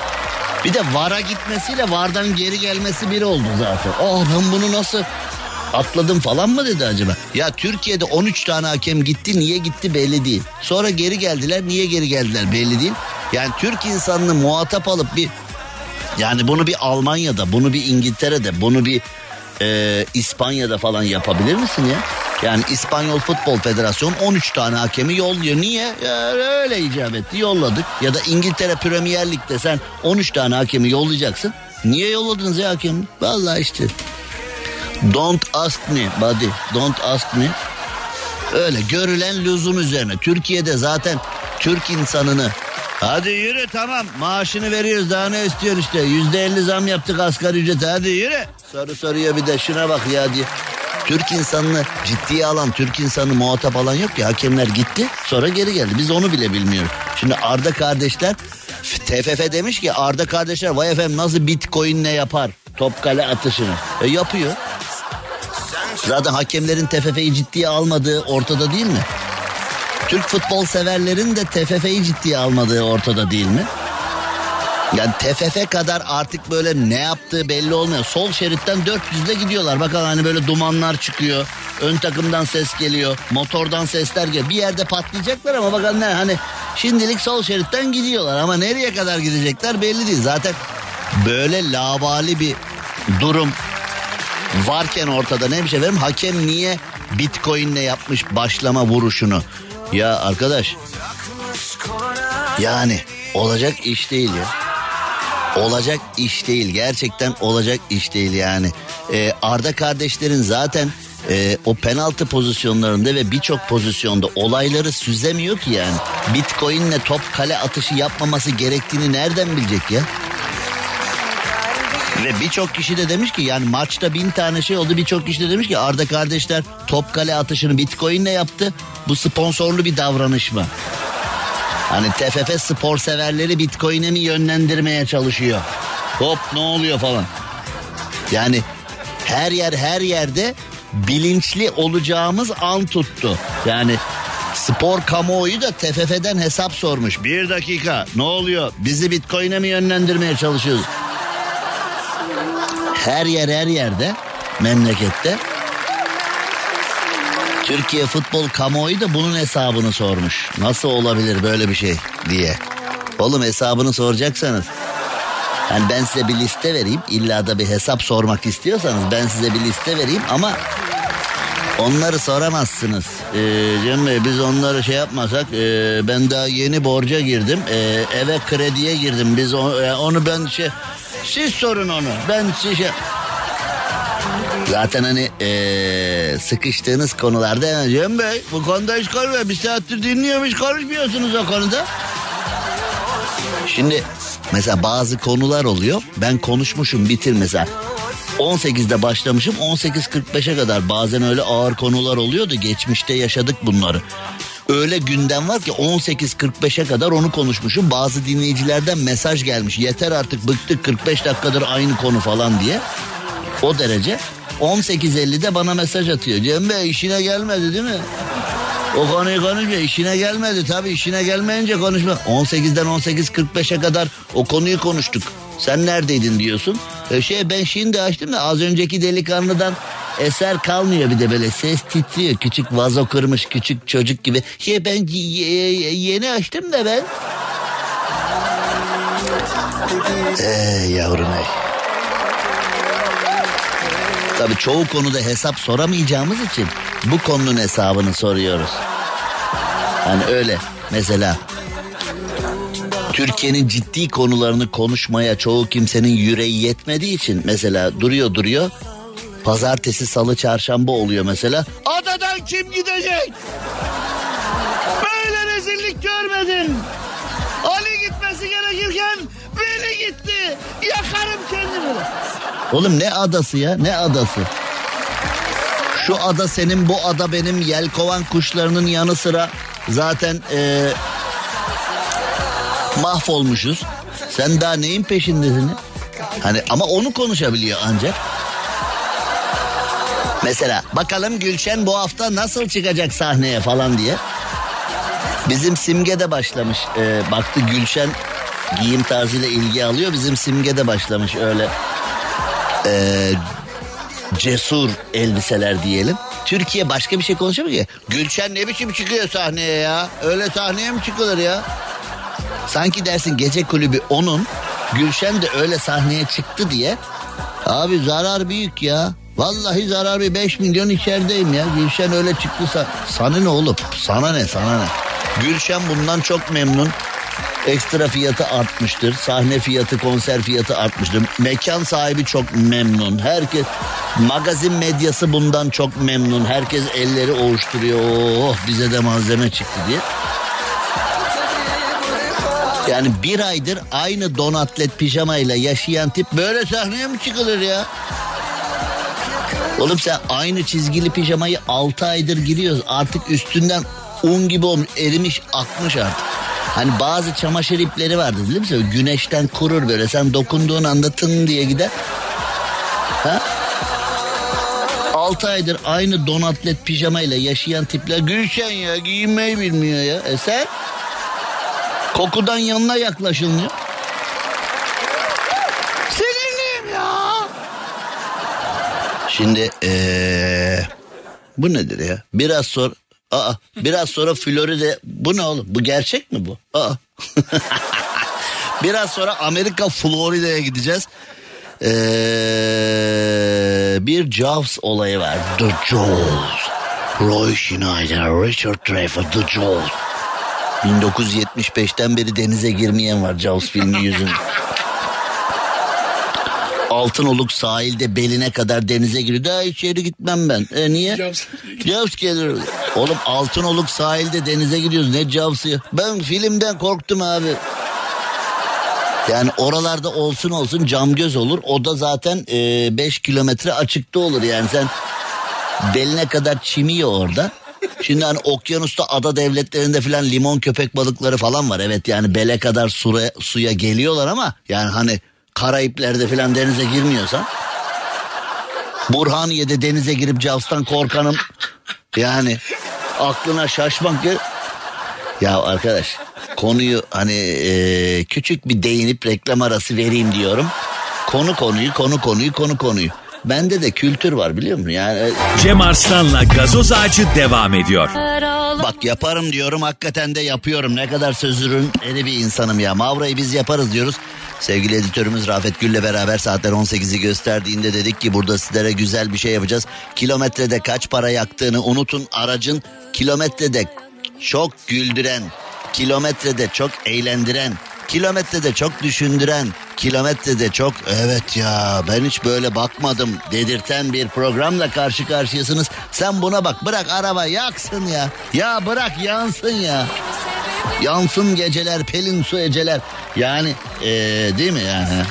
Bir de VAR'a gitmesiyle VAR'dan geri gelmesi biri oldu zaten. Oh ben bunu nasıl atladım falan mı dedi acaba? Ya Türkiye'de 13 tane hakem gitti niye gitti belli değil. Sonra geri geldiler niye geri geldiler belli değil. Yani Türk insanını muhatap alıp bir yani bunu bir Almanya'da bunu bir İngiltere'de bunu bir e, İspanya'da falan yapabilir misin ya? Yani İspanyol Futbol Federasyonu 13 tane hakemi yolluyor. Niye? Ya öyle icap etti yolladık. Ya da İngiltere Premier Lig'de sen 13 tane hakemi yollayacaksın. Niye yolladınız ya hakemi? Vallahi işte Don't ask me buddy. Don't ask me. Öyle görülen lüzum üzerine. Türkiye'de zaten Türk insanını Hadi yürü tamam maaşını veriyoruz daha ne istiyorsun işte yüzde elli zam yaptık asgari ücrete hadi yürü. Soru soruyor bir de şuna bak ya diye. Türk insanını ciddiye alan, Türk insanı muhatap alan yok ya. Hakemler gitti sonra geri geldi. Biz onu bile bilmiyoruz. Şimdi Arda kardeşler TFF demiş ki Arda kardeşler vay efendim nasıl bitcoin ne yapar top kale atışını. E yapıyor. Zaten hakemlerin TFF'yi ciddiye almadığı ortada değil mi? Türk futbol severlerin de TFF'yi ciddiye almadığı ortada değil mi? Yani TFF kadar artık böyle ne yaptığı belli olmuyor. Sol şeritten 400'de gidiyorlar. Bakalım hani böyle dumanlar çıkıyor. Ön takımdan ses geliyor. Motordan sesler geliyor. Bir yerde patlayacaklar ama bakalım ne hani şimdilik sol şeritten gidiyorlar. Ama nereye kadar gidecekler belli değil. Zaten böyle labali bir durum varken ortada ne bir şey verim hakem niye bitcoinle yapmış başlama vuruşunu ya arkadaş yani olacak iş değil ya. Olacak iş değil gerçekten olacak iş değil yani. Ee, Arda kardeşlerin zaten e, o penaltı pozisyonlarında ve birçok pozisyonda olayları süzemiyor ki yani. Bitcoinle top kale atışı yapmaması gerektiğini nereden bilecek ya ve birçok kişi de demiş ki yani maçta bin tane şey oldu birçok kişi de demiş ki Arda kardeşler top kale atışını bitcoinle yaptı. Bu sponsorlu bir davranış mı? Hani TFF spor severleri bitcoin'e mi yönlendirmeye çalışıyor? Hop ne oluyor falan. Yani her yer her yerde bilinçli olacağımız an tuttu. Yani Spor kamuoyu da TFF'den hesap sormuş. Bir dakika ne oluyor? Bizi Bitcoin'e mi yönlendirmeye çalışıyoruz? Her yer her yerde memlekette. Türkiye futbol kamuoyu da bunun hesabını sormuş. Nasıl olabilir böyle bir şey diye. Oğlum hesabını soracaksanız. Yani ben size bir liste vereyim. İlla da bir hesap sormak istiyorsanız ben size bir liste vereyim ama onları soramazsınız. Ee, Cem Bey biz onları şey yapmasak e, ben daha yeni borca girdim. Ee, eve krediye girdim. Biz o- e, onu ben şey siz sorun onu. Ben size şey Zaten hani eee, sıkıştığınız konularda yani Cem Bey bu konuda hiç konuşmuyor. Bir saattir dinliyorum hiç konuşmuyorsunuz o konuda. Şimdi mesela bazı konular oluyor. Ben konuşmuşum bitir mesela. 18'de başlamışım 18.45'e kadar bazen öyle ağır konular oluyordu. Geçmişte yaşadık bunları. Öyle gündem var ki 18.45'e kadar onu konuşmuşum. Bazı dinleyicilerden mesaj gelmiş. Yeter artık bıktık 45 dakikadır aynı konu falan diye. O derece. 18.50'de bana mesaj atıyor. Cem Bey işine gelmedi değil mi? O konuyu konuşmuyor. İşine gelmedi tabii işine gelmeyince konuşma. 18'den 18.45'e kadar o konuyu konuştuk. Sen neredeydin diyorsun. E şey ben şimdi açtım da az önceki delikanlıdan eser kalmıyor bir de böyle ses titriyor. Küçük vazo kırmış küçük çocuk gibi. Şey ben yeni açtım da ben. Ey yavrum ey. Tabii çoğu konuda hesap soramayacağımız için bu konunun hesabını soruyoruz. Hani öyle mesela Türkiye'nin ciddi konularını konuşmaya çoğu kimsenin yüreği yetmediği için mesela duruyor duruyor. Pazartesi, salı, çarşamba oluyor mesela. Adadan kim gidecek? Böyle rezillik görmedim. Ali gitmesi gerekirken beni gitti. Yakarım kendimi. Oğlum ne adası ya ne adası? Şu ada senin bu ada benim yelkovan kuşlarının yanı sıra zaten eee, mahvolmuşuz. Sen daha neyin peşindesin? Hani ama onu konuşabiliyor ancak. Mesela bakalım Gülşen bu hafta nasıl çıkacak sahneye falan diye. Bizim Simge de başlamış. Ee, baktı Gülşen giyim tarzıyla ilgi alıyor. Bizim Simge de başlamış öyle ee, cesur elbiseler diyelim. Türkiye başka bir şey konuşamıyor ki. Gülşen ne biçim çıkıyor sahneye ya? Öyle sahneye mi çıkılır ya? Sanki dersin gece kulübü onun. Gülşen de öyle sahneye çıktı diye. Abi zarar büyük ya. Vallahi zarar bir 5 milyon içerideyim ya. Gülşen öyle çıktıysa sana ne oğlum? Sana ne sana ne? Gülşen bundan çok memnun. Ekstra fiyatı artmıştır. Sahne fiyatı, konser fiyatı artmıştır. Mekan sahibi çok memnun. Herkes magazin medyası bundan çok memnun. Herkes elleri ovuşturuyor. Oh bize de malzeme çıktı diye. Yani bir aydır aynı don atlet pijamayla yaşayan tip böyle sahneye mi çıkılır ya? Oğlum sen aynı çizgili pijamayı 6 aydır giriyoruz. Artık üstünden un gibi olmuş, erimiş, akmış artık. Hani bazı çamaşır ipleri vardır biliyor musun? Güneşten kurur böyle. Sen dokunduğun anda tın diye gider. Ha? 6 aydır aynı don atlet pijamayla yaşayan tipler Gülşen ya giyinmeyi bilmiyor ya. E sen? Kokudan yanına yaklaşılmıyor. Sinirliyim ya. Şimdi ee, bu nedir ya? Biraz sonra Aa, biraz sonra Florida bu ne oğlum? Bu gerçek mi bu? Aa. biraz sonra Amerika Florida'ya gideceğiz. Ee, bir Jaws olayı var. The Jaws. Roy Schneider, Richard Dreyfuss, The Jaws. 1975'ten beri denize girmeyen var Jaws filmi yüzünden. Altınoluk sahilde beline kadar denize giriyor. Daha içeri gitmem ben. E niye? Jaws gelir. Oğlum Altınoluk sahilde denize gidiyoruz. Ne Jaws'ı? Ben filmden korktum abi. Yani oralarda olsun olsun cam göz olur. O da zaten 5 kilometre açıkta olur. Yani sen beline kadar çimiyor orada. Şimdi hani okyanusta ada devletlerinde falan limon köpek balıkları falan var. Evet yani bele kadar suya, suya geliyorlar ama yani hani Karayipler'de falan denize girmiyorsan. Burhaniye'de denize girip Cavs'tan korkanım yani aklına şaşmak ya. Ya arkadaş konuyu hani e, küçük bir değinip reklam arası vereyim diyorum. Konu konuyu, konu konuyu, konu konuyu. Bende de kültür var biliyor musun? Yani e, Cem Arslan'la gazoz ağacı devam ediyor. bak yaparım diyorum hakikaten de yapıyorum. Ne kadar sözürün eri bir insanım ya. Mavra'yı biz yaparız diyoruz. Sevgili editörümüz Rafet Gül'le beraber saatler 18'i gösterdiğinde dedik ki burada sizlere güzel bir şey yapacağız. Kilometrede kaç para yaktığını unutun aracın kilometrede çok güldüren, kilometrede çok eğlendiren, kilometrede çok düşündüren, kilometrede çok evet ya ben hiç böyle bakmadım dedirten bir programla karşı karşıyasınız. Sen buna bak bırak araba yaksın ya. Ya bırak yansın ya. Yansın geceler pelin su eceler. Yani eee, değil mi yani?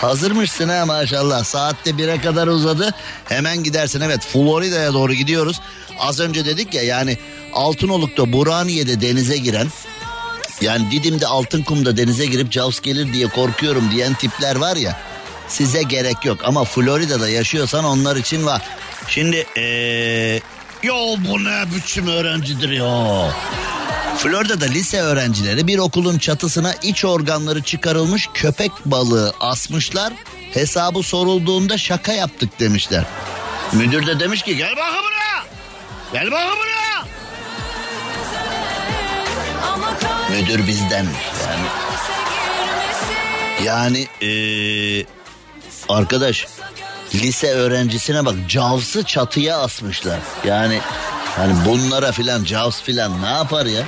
Hazırmışsın ha maşallah. Saatte bire kadar uzadı. Hemen gidersin. Evet Florida'ya doğru gidiyoruz. Az önce dedik ya yani Altınoluk'ta Burhaniye'de denize giren yani Didim'de Altınkum'da denize girip Jaws gelir diye korkuyorum diyen tipler var ya. Size gerek yok ama Florida'da yaşıyorsan onlar için var. Şimdi eee yo bu ne biçim öğrencidir ya. Florida'da lise öğrencileri bir okulun çatısına iç organları çıkarılmış köpek balığı asmışlar. Hesabı sorulduğunda şaka yaptık demişler. Müdür de demiş ki gel bakın buraya. Gel bakın buraya. Müdür bizdenmiş yani. Yani eee, arkadaş lise öğrencisine bak Cavs'ı çatıya asmışlar. Yani hani bunlara filan Jaws filan ne yapar ya?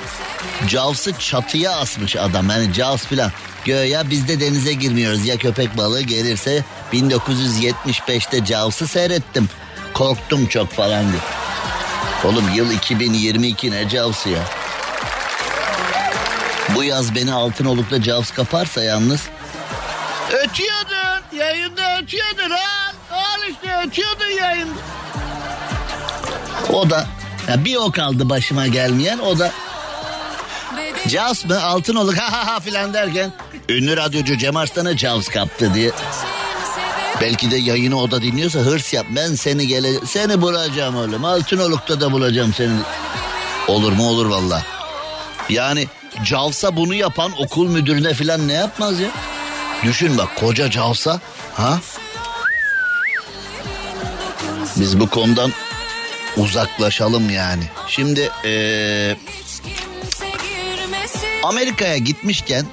Jaws'ı çatıya asmış adam. Yani Jaws filan. Göya biz de denize girmiyoruz. Ya köpek balığı gelirse 1975'te Jaws'ı seyrettim. Korktum çok falan diye. Oğlum yıl 2022 ne Jaws'ı ya? Bu yaz beni Altınoluk'ta Jaws kaparsa yalnız. Ötüyordun. Yayında ötüyordun ha. Al işte ötüyordun yayında. O da ya bir o kaldı başıma gelmeyen o da Jaws mı Altınoluk ha ha ha filan derken ünlü radyocu Cem Arslan'a Jaws kaptı diye. Belki de yayını o da dinliyorsa hırs yap. Ben seni gele seni bulacağım oğlum. Altınoluk'ta da bulacağım seni. Olur mu olur valla. Yani Jaws'a bunu yapan okul müdürüne filan ne yapmaz ya? Düşün bak koca Jaws'a ha? Biz bu konudan uzaklaşalım yani. Şimdi eee Amerika'ya gitmişken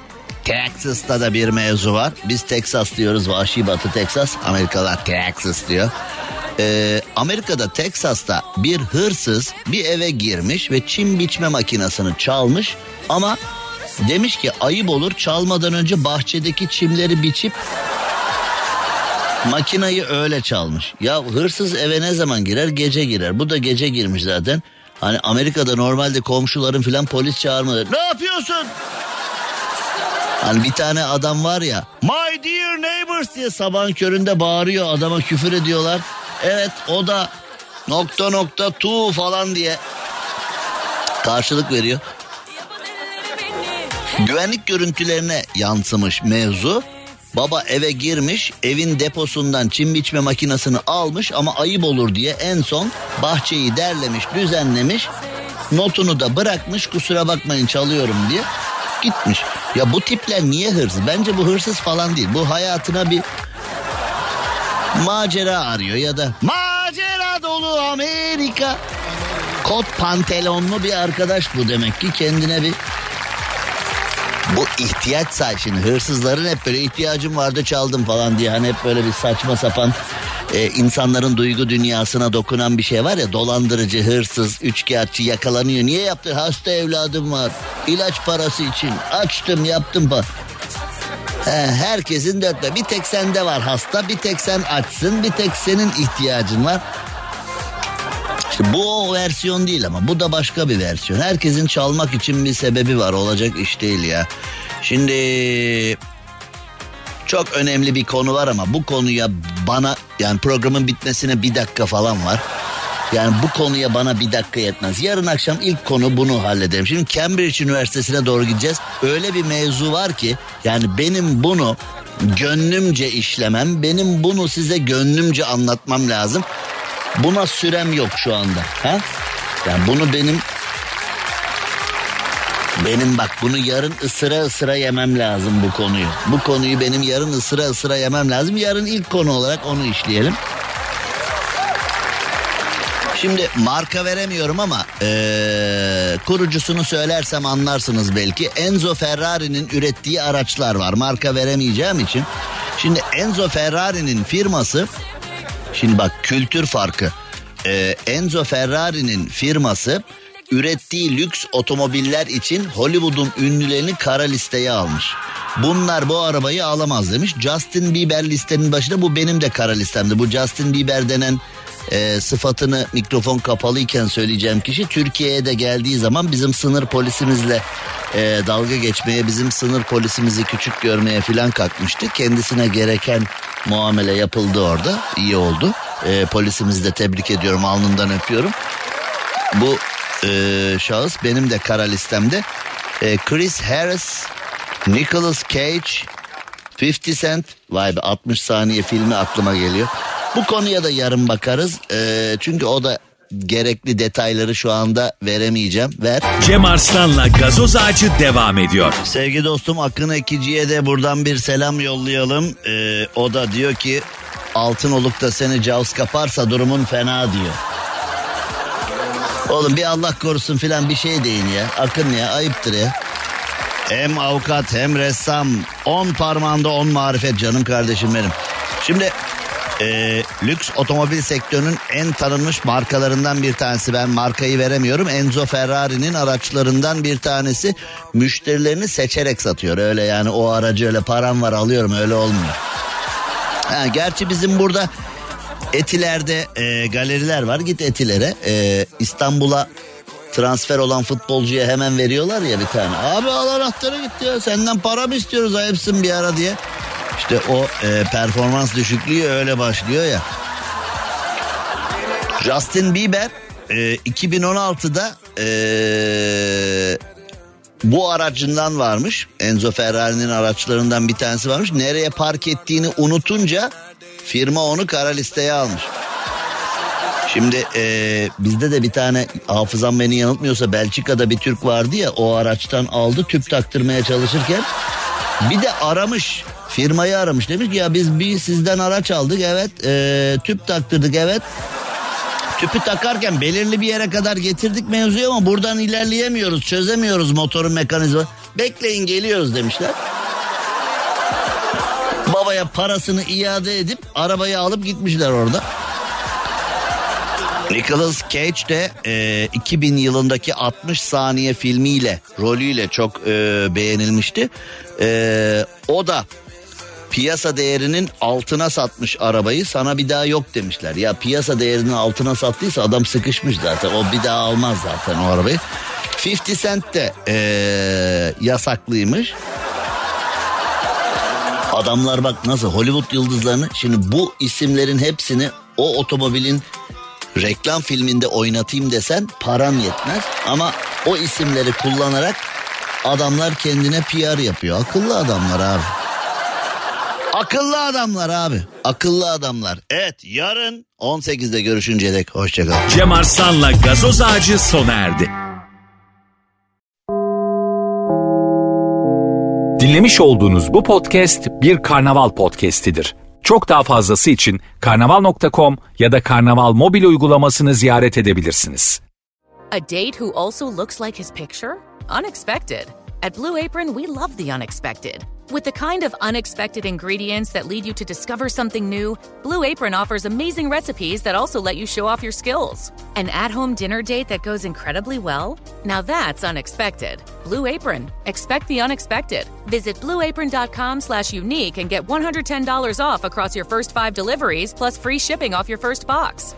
Texas'ta da bir mevzu var. Biz Texas diyoruz. Vahşi Batı Texas. Amerikalılar Texas diyor. Ee, Amerika'da Texas'ta bir hırsız bir eve girmiş ve çim biçme makinesini çalmış ama demiş ki ayıp olur çalmadan önce bahçedeki çimleri biçip makinayı öyle çalmış. Ya hırsız eve ne zaman girer? Gece girer. Bu da gece girmiş zaten. Hani Amerika'da normalde komşuların filan polis çağırmaları. Ne yapıyorsun? Hani bir tane adam var ya. My dear neighbors diye sabahın köründe bağırıyor adama küfür ediyorlar. Evet o da nokta nokta tu falan diye karşılık veriyor. Güvenlik görüntülerine yansımış mevzu. Baba eve girmiş, evin deposundan çim biçme makinesini almış ama ayıp olur diye en son bahçeyi derlemiş, düzenlemiş. Notunu da bırakmış kusura bakmayın çalıyorum diye gitmiş. Ya bu tipler niye hırsız? Bence bu hırsız falan değil. Bu hayatına bir macera arıyor ya da macera dolu Amerika. Kot pantolonlu bir arkadaş bu demek ki kendine bir bu ihtiyaç sahibi şimdi hırsızların hep böyle ihtiyacım vardı çaldım falan diye hani hep böyle bir saçma sapan e, insanların duygu dünyasına dokunan bir şey var ya dolandırıcı hırsız üçkağıtçı yakalanıyor. Niye yaptı? Hasta evladım var. İlaç parası için. Açtım yaptım pa He, herkesin dörtte bir tek sende var hasta bir tek sen açsın bir tek senin ihtiyacın var işte bu o versiyon değil ama bu da başka bir versiyon. Herkesin çalmak için bir sebebi var. Olacak iş değil ya. Şimdi çok önemli bir konu var ama bu konuya bana yani programın bitmesine bir dakika falan var. Yani bu konuya bana bir dakika yetmez. Yarın akşam ilk konu bunu hallederim. Şimdi Cambridge Üniversitesi'ne doğru gideceğiz. Öyle bir mevzu var ki yani benim bunu gönlümce işlemem, benim bunu size gönlümce anlatmam lazım. Buna sürem yok şu anda. Ha? Yani bunu benim Benim bak bunu yarın ısıra ısıra yemem lazım bu konuyu. Bu konuyu benim yarın ısıra ısıra yemem lazım. Yarın ilk konu olarak onu işleyelim. Şimdi marka veremiyorum ama eee, kurucusunu söylersem anlarsınız belki. Enzo Ferrari'nin ürettiği araçlar var. Marka veremeyeceğim için. Şimdi Enzo Ferrari'nin firması Şimdi bak kültür farkı. Ee, Enzo Ferrari'nin firması ürettiği lüks otomobiller için Hollywood'un ünlülerini kara listeye almış. Bunlar bu arabayı alamaz demiş. Justin Bieber listenin başında bu benim de kara listemde. Bu Justin Bieber denen e, sıfatını mikrofon kapalıyken söyleyeceğim kişi Türkiye'ye de geldiği zaman bizim sınır polisimizle e, dalga geçmeye bizim sınır polisimizi küçük görmeye filan kalkmıştı. Kendisine gereken muamele yapıldı orada iyi oldu. E, polisimizi de tebrik ediyorum alnından öpüyorum. Bu e, şahıs benim de kara listemde. E, Chris Harris, Nicolas Cage, 50 Cent. Vay be 60 saniye filmi aklıma geliyor. Bu konuya da yarın bakarız. E, çünkü o da gerekli detayları şu anda veremeyeceğim. Ver. Cem Arslan'la gazoz ağacı devam ediyor. Sevgili dostum Akın Ekici'ye de buradan bir selam yollayalım. Ee, o da diyor ki altın oluk da seni caus kaparsa durumun fena diyor. Oğlum bir Allah korusun filan bir şey deyin ya. Akın ya ayıptır ya. Hem avukat hem ressam. On parmağında on marifet canım kardeşim benim. Şimdi e, lüks otomobil sektörünün en tanınmış markalarından bir tanesi. Ben markayı veremiyorum. Enzo Ferrari'nin araçlarından bir tanesi. Müşterilerini seçerek satıyor. Öyle yani o aracı öyle param var alıyorum öyle olmuyor. Ha, gerçi bizim burada Etiler'de e, galeriler var. Git Etiler'e. E, İstanbul'a transfer olan futbolcuya hemen veriyorlar ya bir tane. Abi al anahtarı git ya senden para mı istiyoruz ayıpsın bir ara diye. İşte o e, performans düşüklüğü öyle başlıyor ya. Justin Bieber e, 2016'da e, bu aracından varmış. Enzo Ferrari'nin araçlarından bir tanesi varmış. Nereye park ettiğini unutunca firma onu kara listeye almış. Şimdi e, bizde de bir tane hafızam beni yanıltmıyorsa Belçika'da bir Türk vardı ya o araçtan aldı tüp taktırmaya çalışırken bir de aramış firmayı aramış demiş ki ya biz bir sizden araç aldık evet e, tüp taktırdık evet tüpü takarken belirli bir yere kadar getirdik mevzuyu ama buradan ilerleyemiyoruz çözemiyoruz motorun mekanizma bekleyin geliyoruz demişler. Babaya parasını iade edip arabayı alıp gitmişler orada. Nicolas Cage de e, 2000 yılındaki 60 saniye filmiyle rolüyle çok e, beğenilmişti. E, o da piyasa değerinin altına satmış arabayı sana bir daha yok demişler. Ya piyasa değerinin altına sattıysa adam sıkışmış zaten o bir daha almaz zaten o arabayı. 50 Cent de e, yasaklıymış. Adamlar bak nasıl Hollywood yıldızlarını şimdi bu isimlerin hepsini o otomobilin reklam filminde oynatayım desen param yetmez. Ama o isimleri kullanarak adamlar kendine PR yapıyor. Akıllı adamlar abi. Akıllı adamlar abi. Akıllı adamlar. Evet yarın 18'de görüşünceye dek hoşçakalın. Cem Arslan'la gazoz ağacı sona erdi. Dinlemiş olduğunuz bu podcast bir karnaval podcastidir. Çok daha fazlası için karnaval.com ya da karnaval mobil uygulamasını ziyaret edebilirsiniz. A date who also looks like his picture? Unexpected. At Blue Apron, we love the unexpected. With the kind of unexpected ingredients that lead you to discover something new, Blue Apron offers amazing recipes that also let you show off your skills. An at home dinner date that goes incredibly well? Now that's unexpected. Blue Apron. Expect the unexpected. Visit blueapron.com slash unique and get $110 off across your first five deliveries plus free shipping off your first box.